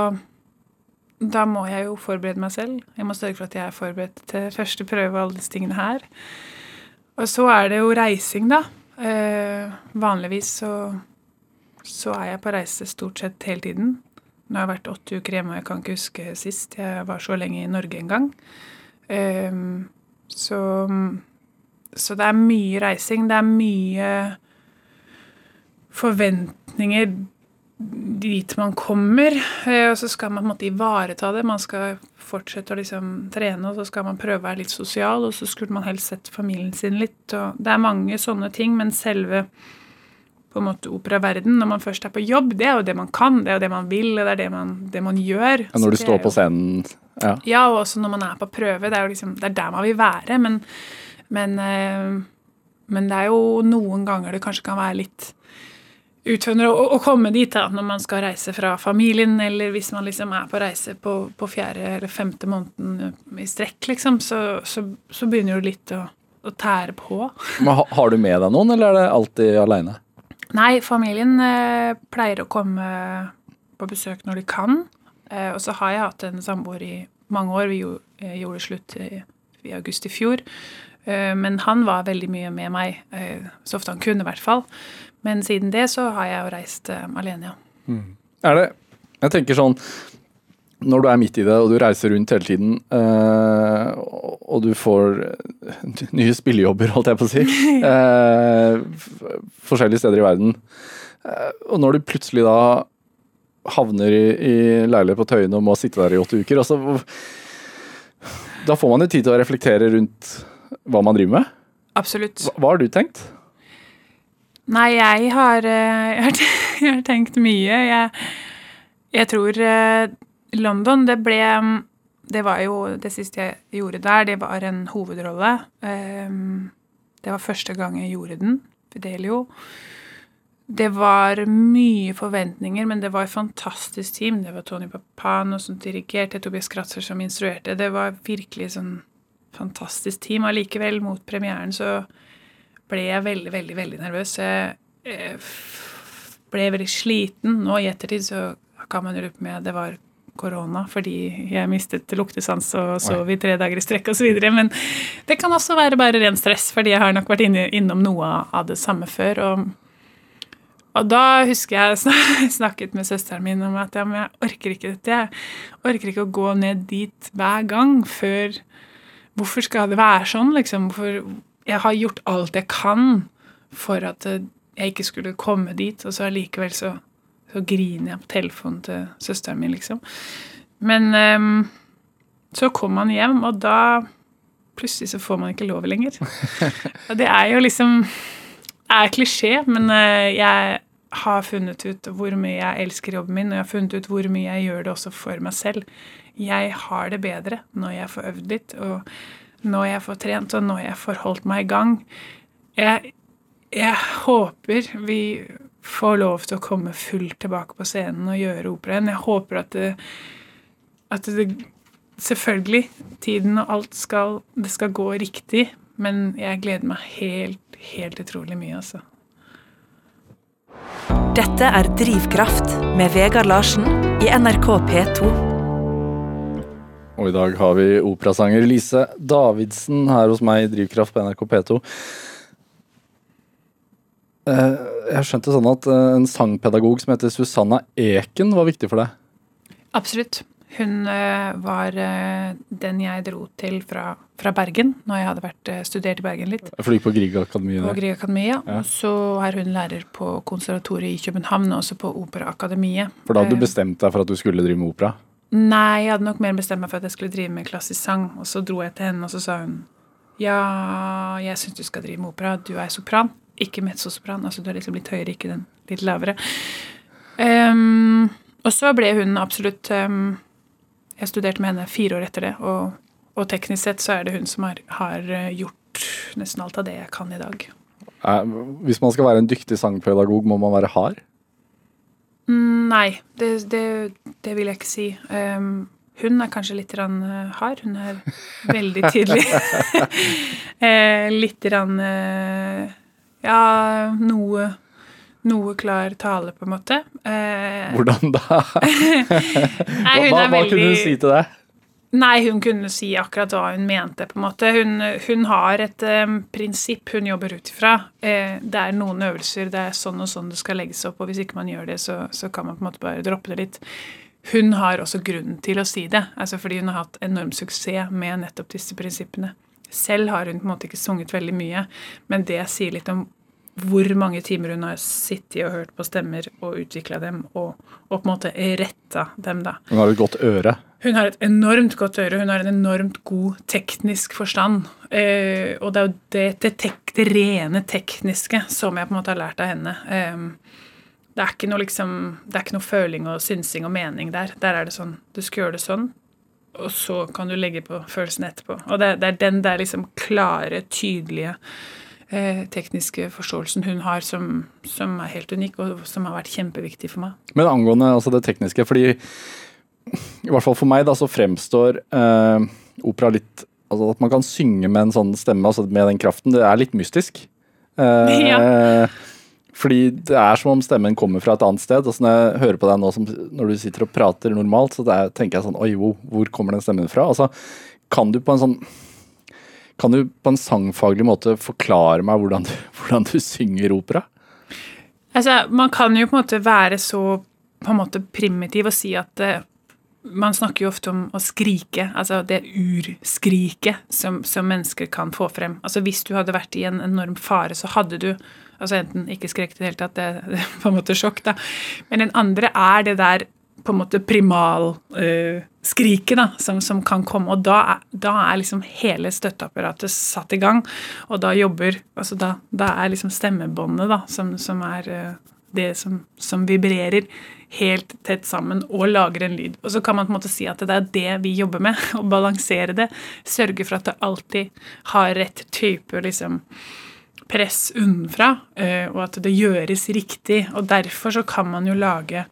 da må jeg jo forberede meg selv. Jeg må sørge for at jeg er forberedt til første prøve og alle disse tingene her. Og så er det jo reising, da. Uh, vanligvis så, så er jeg på reise stort sett hele tiden. Nå har jeg vært åtte uker hjemme, og jeg kan ikke huske sist jeg var så lenge i Norge en gang. Um, så, så det er mye reising. Det er mye forventninger dit man kommer. eh, Og så skal man på en måte ivareta det. Man skal fortsette å liksom trene, og så skal man prøve å være litt sosial, og så skulle man helst sett familien sin litt. Og det er mange sånne ting, men selve på en måte operaverden, når man først er på jobb, det er jo det man kan, det er jo det man vil, det er det man, det man gjør. Ja, når du står jo, på scenen ja. ja, og også når man er på prøve. Det er jo liksom, det er der man vil være. Men, men, eh, men det er jo noen ganger det kanskje kan være litt utfordrende å, å komme dit da, når man skal reise fra familien, eller hvis man liksom er på reise på, på fjerde eller femte måneden i strekk, liksom, så, så, så begynner det litt å, å tære på. (laughs) Men ha, har du med deg noen, eller er det alltid aleine? Nei, familien eh, pleier å komme på besøk når de kan. Eh, og så har jeg hatt en samboer i mange år. Vi jo, eh, gjorde slutt i, i august i fjor. Eh, men han var veldig mye med meg, eh, så ofte han kunne, i hvert fall. Men siden det så har jeg jo reist eh, alene, ja. Er det Jeg tenker sånn Når du er midt i det, og du reiser rundt hele tiden, eh, og- og du får eh, nye spillejobber, holdt jeg på å si, (laughs) eh, forskjellige steder i verden, eh, og når du plutselig da havner i, i leilighet på Tøyen og må sitte der i åtte uker altså, Da får man jo tid til å reflektere rundt hva man driver med. Absolutt. Hva, hva har du tenkt? Nei, jeg har, eh, (laughs) jeg har, tenkt mye. Jeg, jeg tror eh, London, det ble Det var jo det siste jeg gjorde der, det var en hovedrolle. Ehm, Det var første gang jeg gjorde den, Fidelio. Det var mye forventninger, men det var et fantastisk team. Det var Tony Papano som dirigerte, Tobias Kratzer som instruerte. Det var virkelig sånn fantastisk team. Allikevel, mot premieren, så ble jeg veldig, veldig veldig nervøs. Jeg eh, ble veldig sliten. Nå i ettertid så kan man lure på om det var korona fordi jeg mistet luktesans og sov i tre dager i strekk osv. Men det kan også være bare ren stress, fordi jeg har nok vært innom noe av det samme før. og og da husker jeg (laughs) snakket med søsteren min om at ja, men jeg orker ikke dette. Jeg orker ikke å gå ned dit hver gang før Hvorfor skal det være sånn, liksom? Hvorfor Jeg har gjort alt jeg kan for at eh, jeg ikke skulle komme dit, og så allikevel så, så griner jeg på telefonen til søsteren min, liksom. Men um, så kom man hjem, og da plutselig så får man ikke lov lenger. (laughs) Og det er jo liksom Det er klisjé, men eh, jeg har funnet ut hvor mye jeg elsker jobben min, og jeg har funnet ut hvor mye jeg gjør det også for meg selv. Jeg har det bedre når jeg får øvd litt, og når jeg får trent, og når jeg får holdt meg i gang. Jeg, jeg håper vi får lov til å komme fullt tilbake på scenen og gjøre operaen. Jeg håper at det, at det Selvfølgelig, tiden og alt skal Det skal gå riktig, men jeg gleder meg helt, helt utrolig mye, altså. Dette er Drivkraft med Vegard Larsen i NRK P2. Og i dag har vi operasanger Lise Davidsen her hos meg i Drivkraft på NRK P2. Eh, Jeg skjønte sånn at eh, en sangpedagog som heter Susanna Eken var viktig for deg. Absolutt. Hun eh, var den jeg dro til fra, fra Bergen når jeg hadde vært studert i Bergen litt. For du gikk på Griegakademiet På Grieg Griegakademiet. Ja. Og så er hun lærer på konservatoriet i København, og også på Operaakademiet. For da hadde du bestemt deg for at du skulle drive med opera? Nei, jeg hadde nok mer bestemt meg for at jeg skulle drive med klassisk sang. Og så dro jeg til henne, og så sa hun ja, jeg syns du skal drive med opera. Du er sopran, ikke mezzosopran. Altså du er liksom litt høyere, ikke den litt lavere. Um, og så ble hun absolutt um, Jeg studerte med henne fire år etter det, og, og teknisk sett så er det hun som har, har eh, gjort nesten alt av det jeg kan i dag. Eh, Hvis man skal være en dyktig sangpedagog, må man være hard? Nei, det, det, det vil jeg ikke si. Um, hun er kanskje litt rann, eh, hard. Hun er veldig tydelig. (laughs) eh, litt rann, uh, Ja, noe, noe klar tale, på en måte. Eh, Hvordan da? (laughs) nei, Hva, hva, kunne hun si til det? Nei, hun kunne si akkurat hva hun mente, på en måte. Hun, hun har et eh, prinsipp hun jobber ut ifra. Eh, det er noen øvelser, det er sånn og sånn det skal legges opp, og hvis ikke man gjør det, så, så kan man på en måte bare droppe det litt. Hun har også grunnen til å si det, altså fordi hun har hatt enorm suksess med nettopp disse prinsippene. Selv har hun på en måte ikke sunget veldig mye, men det sier litt om hvor mange timer hun har sittet og hørt på stemmer og utvikla dem, og, og på en måte retta dem, da. Hun har et godt øre. Hun har et enormt godt øre, hun har en enormt god teknisk forstand. Eh, og det er jo det, det, tek, det rene tekniske som jeg på en måte har lært av henne. Eh, det, er ikke noe liksom, det er ikke noe føling og synsing og mening der. Der er det sånn Du skal gjøre det sånn, og så kan du legge på følelsen etterpå. Og det, er den der liksom klare, tydelige eh, tekniske forståelsen hun har, som, som er helt unik, og som har vært kjempeviktig for meg. Men angående altså det tekniske, fordi i hvert fall for meg da, så fremstår eh, opera litt altså At man kan synge med en sånn stemme, altså med den kraften, det er litt mystisk. Eh, (laughs) Fordi det er som om stemmen kommer fra et annet sted. Altså når jeg hører på deg nå som, når du sitter og prater normalt, så det er, tenker jeg sånn Oi, hvor, hvor kommer den stemmen fra? Altså, kan du på en sånn Kan du på en sangfaglig måte forklare meg hvordan du, (laughs) hvordan du synger opera? Altså, man kan jo på en måte være så på en måte primitiv og si at eh, man snakker jo ofte om å skrike, altså det urskriket som, som mennesker kan få frem. Altså Hvis du hadde vært i en enorm fare, så hadde du altså enten ikke skreket i det hele tatt, (laughs) det, er på en måte sjokk, da. Men den andre er det der på en måte primalskriket da, som, som kan komme. Og da er, da er liksom hele støtteapparatet satt i gang, og da jobber altså da, da er liksom stemmebåndet da, som, som er uh, det som, som vibrerer helt tett sammen og lager en lyd. Og så kan man på en måte si at det er det vi jobber med, (laughs) å balansere det. Sørge for at det alltid har rett type liksom press unnenfra, eh, og at det gjøres riktig. Og derfor så kan man jo lage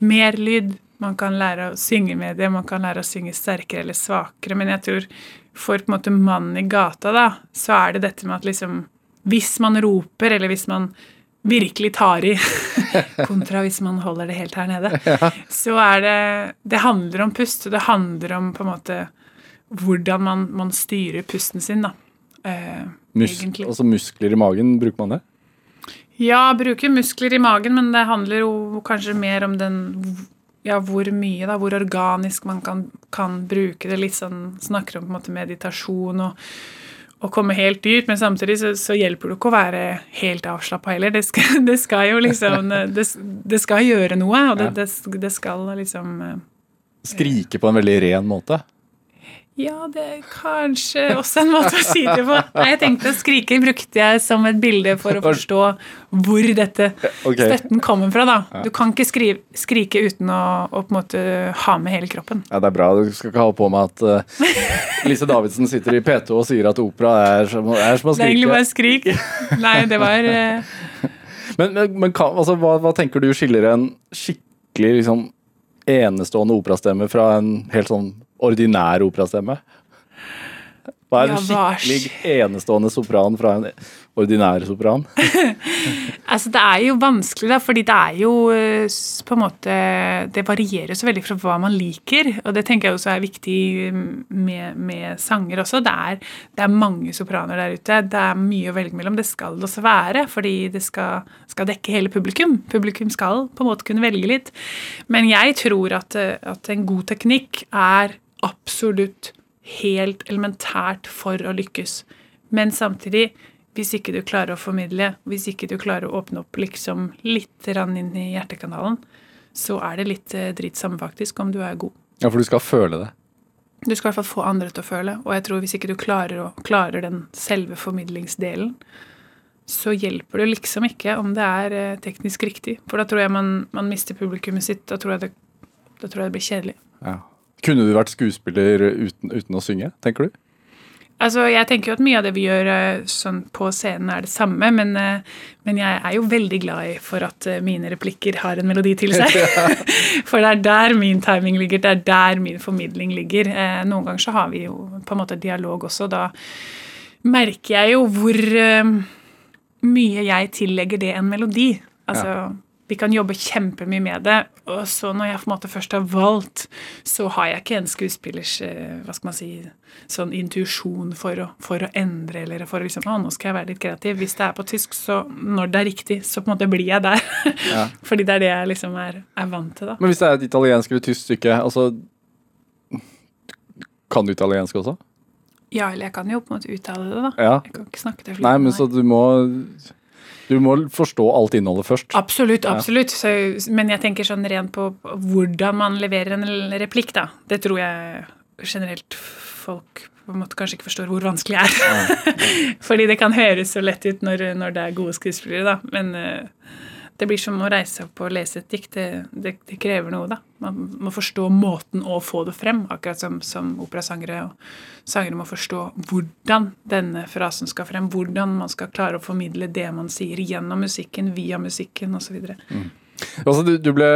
mer lyd. Man kan lære å synge med det, man kan lære å synge sterkere eller svakere. Men jeg tror for på en måte mannen i gata, da, så er det dette med at liksom Hvis man roper, eller hvis man virkelig tar i, (laughs) kontra hvis man holder det helt her nede, så er det Det handler om pust, og det handler om på en måte hvordan man, man styrer pusten sin, da. Eh, Mus egentlig. altså muskler i magen, bruker man det? Ja, bruker muskler i magen, men det handler jo kanskje mer om den ja, hvor mye, da, hvor organisk man kan, kan bruke det. Litt sånn, Snakker om på en måte meditasjon og, og komme helt dyrt, men samtidig så, så hjelper det ikke å være helt avslappa heller. Det skal, (laughs) det skal jo liksom det, det skal gjøre noe, og det, det, det skal liksom eh, Skrike på en veldig ren måte? Ja, det er kanskje også en måte å si det på. Nei, jeg tenkte at skrike brukte jeg som et bilde for å forstå hvor dette okay. støtten kommer fra. da. Du kan ikke skri skrike uten å, å på en måte ha med hele kroppen. Ja, Det er bra. Du skal ikke ha på meg at uh, Lise Davidsen sitter i P2 og sier at opera er som, er som å Det er egentlig bare skrik. Nei, det var uh... Men, men, men altså, hva, hva tenker du skiller en skikkelig liksom, enestående operastemme fra en helt sånn ordinær operastemme? Hva er en skikkelig enestående sopran fra en ordinær sopran? (laughs) Altså, det er jo vanskelig, da, fordi det er jo eh, på en måte Det varierer så veldig fra hva man liker, og det tenker jeg også er viktig mm, med, med sanger også. Det er, det er mange sopraner der ute. Det er mye å velge mellom. Det skal det også være, fordi det skal, skal dekke hele publikum. Publikum skal på en måte kunne velge litt. Men jeg tror at, eh, at en god teknikk er absolutt helt elementært for å lykkes. Men samtidig, hvis ikke du klarer å formidle, hvis ikke du klarer å åpne opp liksom litt rann inn i hjertekanalen, så er det litt eh, dritt samme faktisk om du er god. Ja, for du skal føle det. Du skal i hvert fall få andre til å føle, og jeg tror hvis ikke du klarer, å, klarer den selve formidlingsdelen, så hjelper det liksom ikke om det er eh, teknisk riktig. For da tror jeg man, man mister publikummet sitt. Da tror jeg det, da tror jeg det blir kjedelig. Ja. Kunne du vært skuespiller uten, uten å synge, tenker du? Altså, Jeg tenker jo at mye av det vi gjør eh, sånn på scenen, er det samme, men, eh, men jeg er jo veldig glad i for at eh, mine replikker har en melodi til seg. (laughs) (laughs) for det er der min timing ligger, det er der min formidling ligger. Noen ganger så har vi jo på en måte dialog også, da merker jeg jo hvor mye jeg tillegger det en melodi. Altså, vi kan jobbe kjempemye med det, og så når jeg på en måte først har valgt, så har jeg ikke en skuespillers eh, hva skal man si, sånn intuisjon for for å endre eller for å liksom, å, nå skal jeg være litt kreativ. Hvis det er på tysk, så når det er riktig, så på en måte blir jeg der. Ja. (laughs) Fordi det er det jeg liksom er, er vant til, da. Men hvis det er et italiensk eller tysk stykke, altså Kan du italiensk også? Ja, eller jeg kan jo på en måte uttale det, da. Ja. Jeg kan ikke snakke det Nei, men så du må Du må forstå alt innholdet først. Absolutt, absolutt. Så, men jeg tenker sånn rent på hvordan man leverer en replikk, da. Det tror jeg generelt folk på en måte kanskje ikke forstår hvor vanskelig det er. (laughs) Fordi det kan høres så lett ut når, når det er gode skuespillere, da. Men eh, det blir som å reise opp og lese et dikt. Det, det, det krever noe, da. Man må forstå måten å få det frem, akkurat som, som operasangere og sangere må forstå hvordan denne frasen skal frem, hvordan man skal klare å formidle det man sier gjennom musikken, via musikken osv. Altså, du, du ble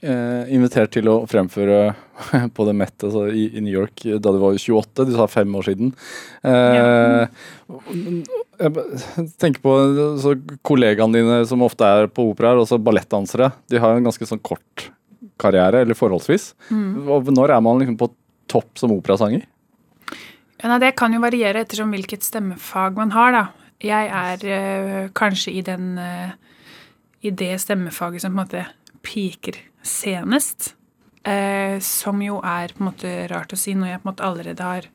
eh, invitert til å fremføre (laughs) på The Met altså, i, i New York da du var 28. Du sa fem år siden. Eh, Jeg (laughs) tenker på så kollegaene dine som ofte er på operaer, også ballettdansere. De har jo en ganske sånn kort karriere, eller forholdsvis. Mm. Når er man liksom på topp som operasanger? Ja, nei, det kan jo variere ettersom hvilket stemmefag man har, da. Jeg er øh, kanskje i den øh, i det stemmefaget som på en måte piker senest. eh, som jo er på en måte rart å si når jeg på en måte allerede har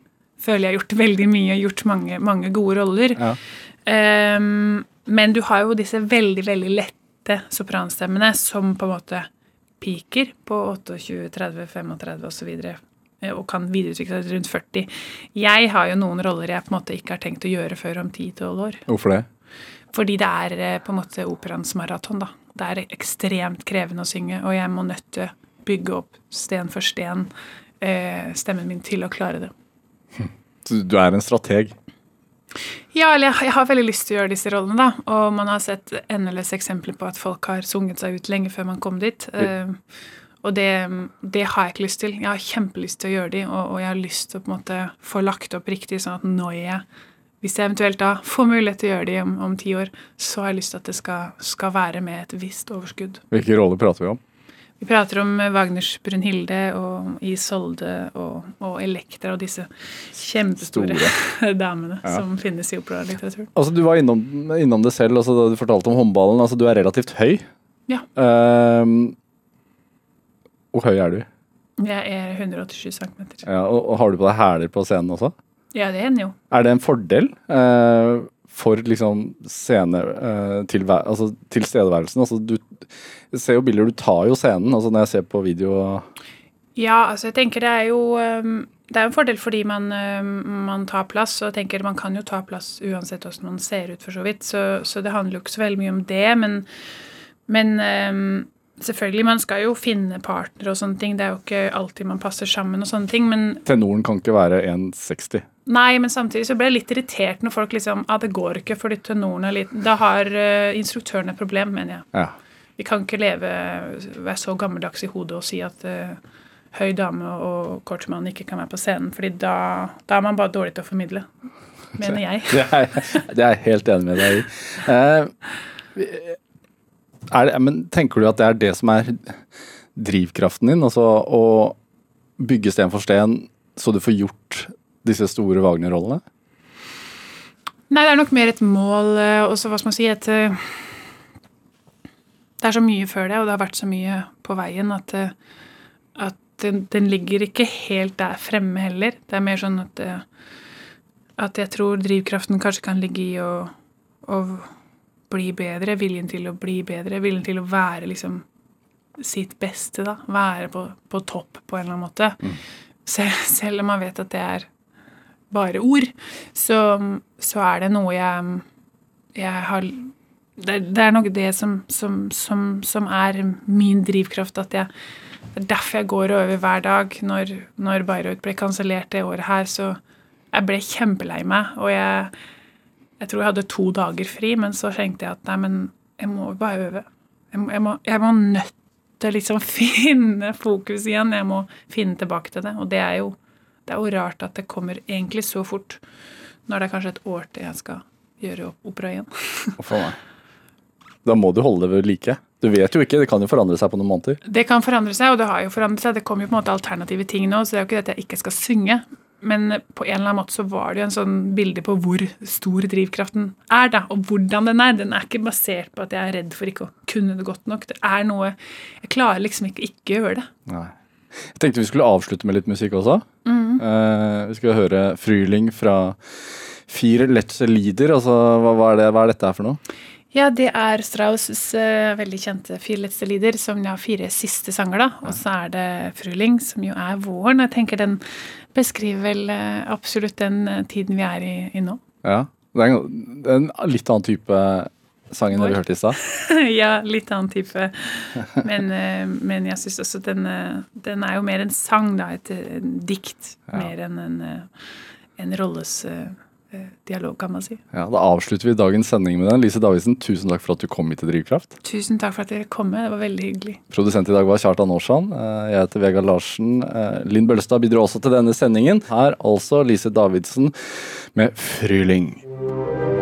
føler jeg har gjort veldig mye, gjort mange, mange gode roller. Ja. Um, men du har jo disse veldig, veldig lette sopranstemmene som på en måte piker på 28, 30, 35 osv. Og kan videreutvikle seg rundt 40. Jeg har jo noen roller jeg på en måte ikke har tenkt å gjøre før om 10-12 år. Hvorfor det? Fordi det er eh, på en måte operaens maraton, da. Det er ekstremt krevende å synge, og jeg må nødt til å bygge opp sten for sten eh, stemmen min til å klare det. Så Du er en strateg. Ja, eller jeg, har veldig lyst til å gjøre disse rollene, da. Og man har sett endeløse eksempler på at folk har sunget seg ut lenge før man kom dit. Uh, og det, det har jeg ikke lyst til. Jeg har kjempelyst til å gjøre de, og, og jeg har lyst til å på en måte få lagt opp riktig, sånn at når jeg hvis jeg eventuelt da får mulighet til å gjøre de om, om ti år, så har jeg lyst til at det skal, skal være med et visst overskudd. Hvilke roller prater vi om? Vi prater om eh, Wagners Brunhilde og Isolde og, og Elektra og disse kjempestore (laughs) damene Ja. som finnes i operalitteraturen. Altså, Du var innom, innom det selv altså, da du fortalte om håndballen. Altså, du er relativt høy. Ja. Um, hvor høy er du? Jeg er 187 cm. Ja, og, og Har du på deg hæler på scenen også? Ja, det hender jo. Er det en fordel eh, for liksom scene uh, til, altså, tilstedeværelsen? Altså, du ser jo bilder, du tar jo scenen. altså Når jeg ser på video Ja, altså jeg tenker det er jo um, Det er en fordel fordi man, um, man tar plass, og jeg tenker man kan jo ta plass uansett hvordan man ser ut, for så vidt. Så, så det handler jo ikke så veldig mye om det, men, men um, selvfølgelig, man skal jo finne partner og sånne ting. Det er jo ikke alltid man passer sammen og sånne ting, men Tenoren kan ikke være 1,60. Nei, men samtidig så ble jeg litt irritert når folk liksom Ja, det går ikke fordi tenoren er liten. Da har uh, instruktøren et problem, mener jeg. Ja. Vi kan ikke leve, være så gammeldags i hodet og si at uh, høy dame og kort mann ikke kan være på scenen. fordi da, da er man bare dårlig til å formidle. Mener jeg. (laughs) Det er, det er jeg helt enig med deg i. Uh, det, men tenker du at det er det som er drivkraften din? Altså å bygge sten for sten så du får gjort disse store Wagner-rollene? Nei, det er nok mer et mål og også, hva skal man si, et eh, Det er så mye før det, og det har vært så mye på veien at, eh, at den, den ligger ikke helt der fremme heller. Det er mer sånn at, at jeg tror drivkraften kanskje kan ligge i å, å bli bedre, viljen til å bli bedre, viljen til å være liksom sitt beste, da. Være på, på topp på en eller annen måte. Mm. Sel, selv om man vet at det er bare ord, så, så er det noe jeg, jeg har det, det, er nok det som, som, som, som, er min drivkraft. at jeg, Det er derfor jeg går over hver dag. Når, når Bayreuth ble kansellert det året her, så jeg ble kjempelei meg. Og jeg, jeg tror jeg hadde to dager fri, men så tenkte jeg at nei, men jeg må bare øve. Jeg jeg må, jeg må nødt til liksom (laughs) finne fokus igjen. Jeg må finne tilbake til det. Og det er jo det er jo rart at det kommer egentlig så fort, når det er kanskje et år til jeg skal gjøre opera igjen. da må du holde det ved like. Du vet jo ikke, det kan jo forandre seg på noen måneder. Det kan forandre seg, og det har jo forandret seg. Det kommer jo på en måte alternative ting nå, så det er jo ikke det at jeg ikke skal synge. Men på en eller annen måte så var det jo en sånn bilde på hvor stor drivkraften er, da, og hvordan den er. Den er ikke basert på at jeg er redd for ikke å kunne det godt nok. Det er noe Jeg klarer liksom ikke ikke gjøre det. Nei. Jeg tenkte vi skulle avslutte med litt musikk også. Mm. Uh, vi skal høre 'Fryling' fra Fire Letze Lieder. Altså, hva, hva, er det, hva, er dette her for noe? Ja, det er Strauss' uh, veldig kjente Fire Letze Lieder, som har fire siste sanger. da, Og så er det 'Fryling', som jo er våren. Jeg tenker den beskriver vel uh, absolutt den tiden vi er i, i nå. Ja, det er en, en litt annen type sangen Vår. vi hørte i stad? (laughs) ja, litt annen type. Men, eh, men jeg syns også den, eh, den er jo mer en sang, da. Et, en dikt. Ja. Mer enn en, eh, en rolles dialog, kan man si. Ja, Da avslutter vi dagens sending med den. Lise Davidsen, tusen takk for at du kom hit til Drivkraft. Tusen takk for at dere kom med. Det var veldig hyggelig. Produsent i dag var Kjartan Aarsand. Jeg heter Vegard Larsen. Linn Bøllestad bidro også til denne sendingen. Her altså Lise Davidsen med 'Fryling'.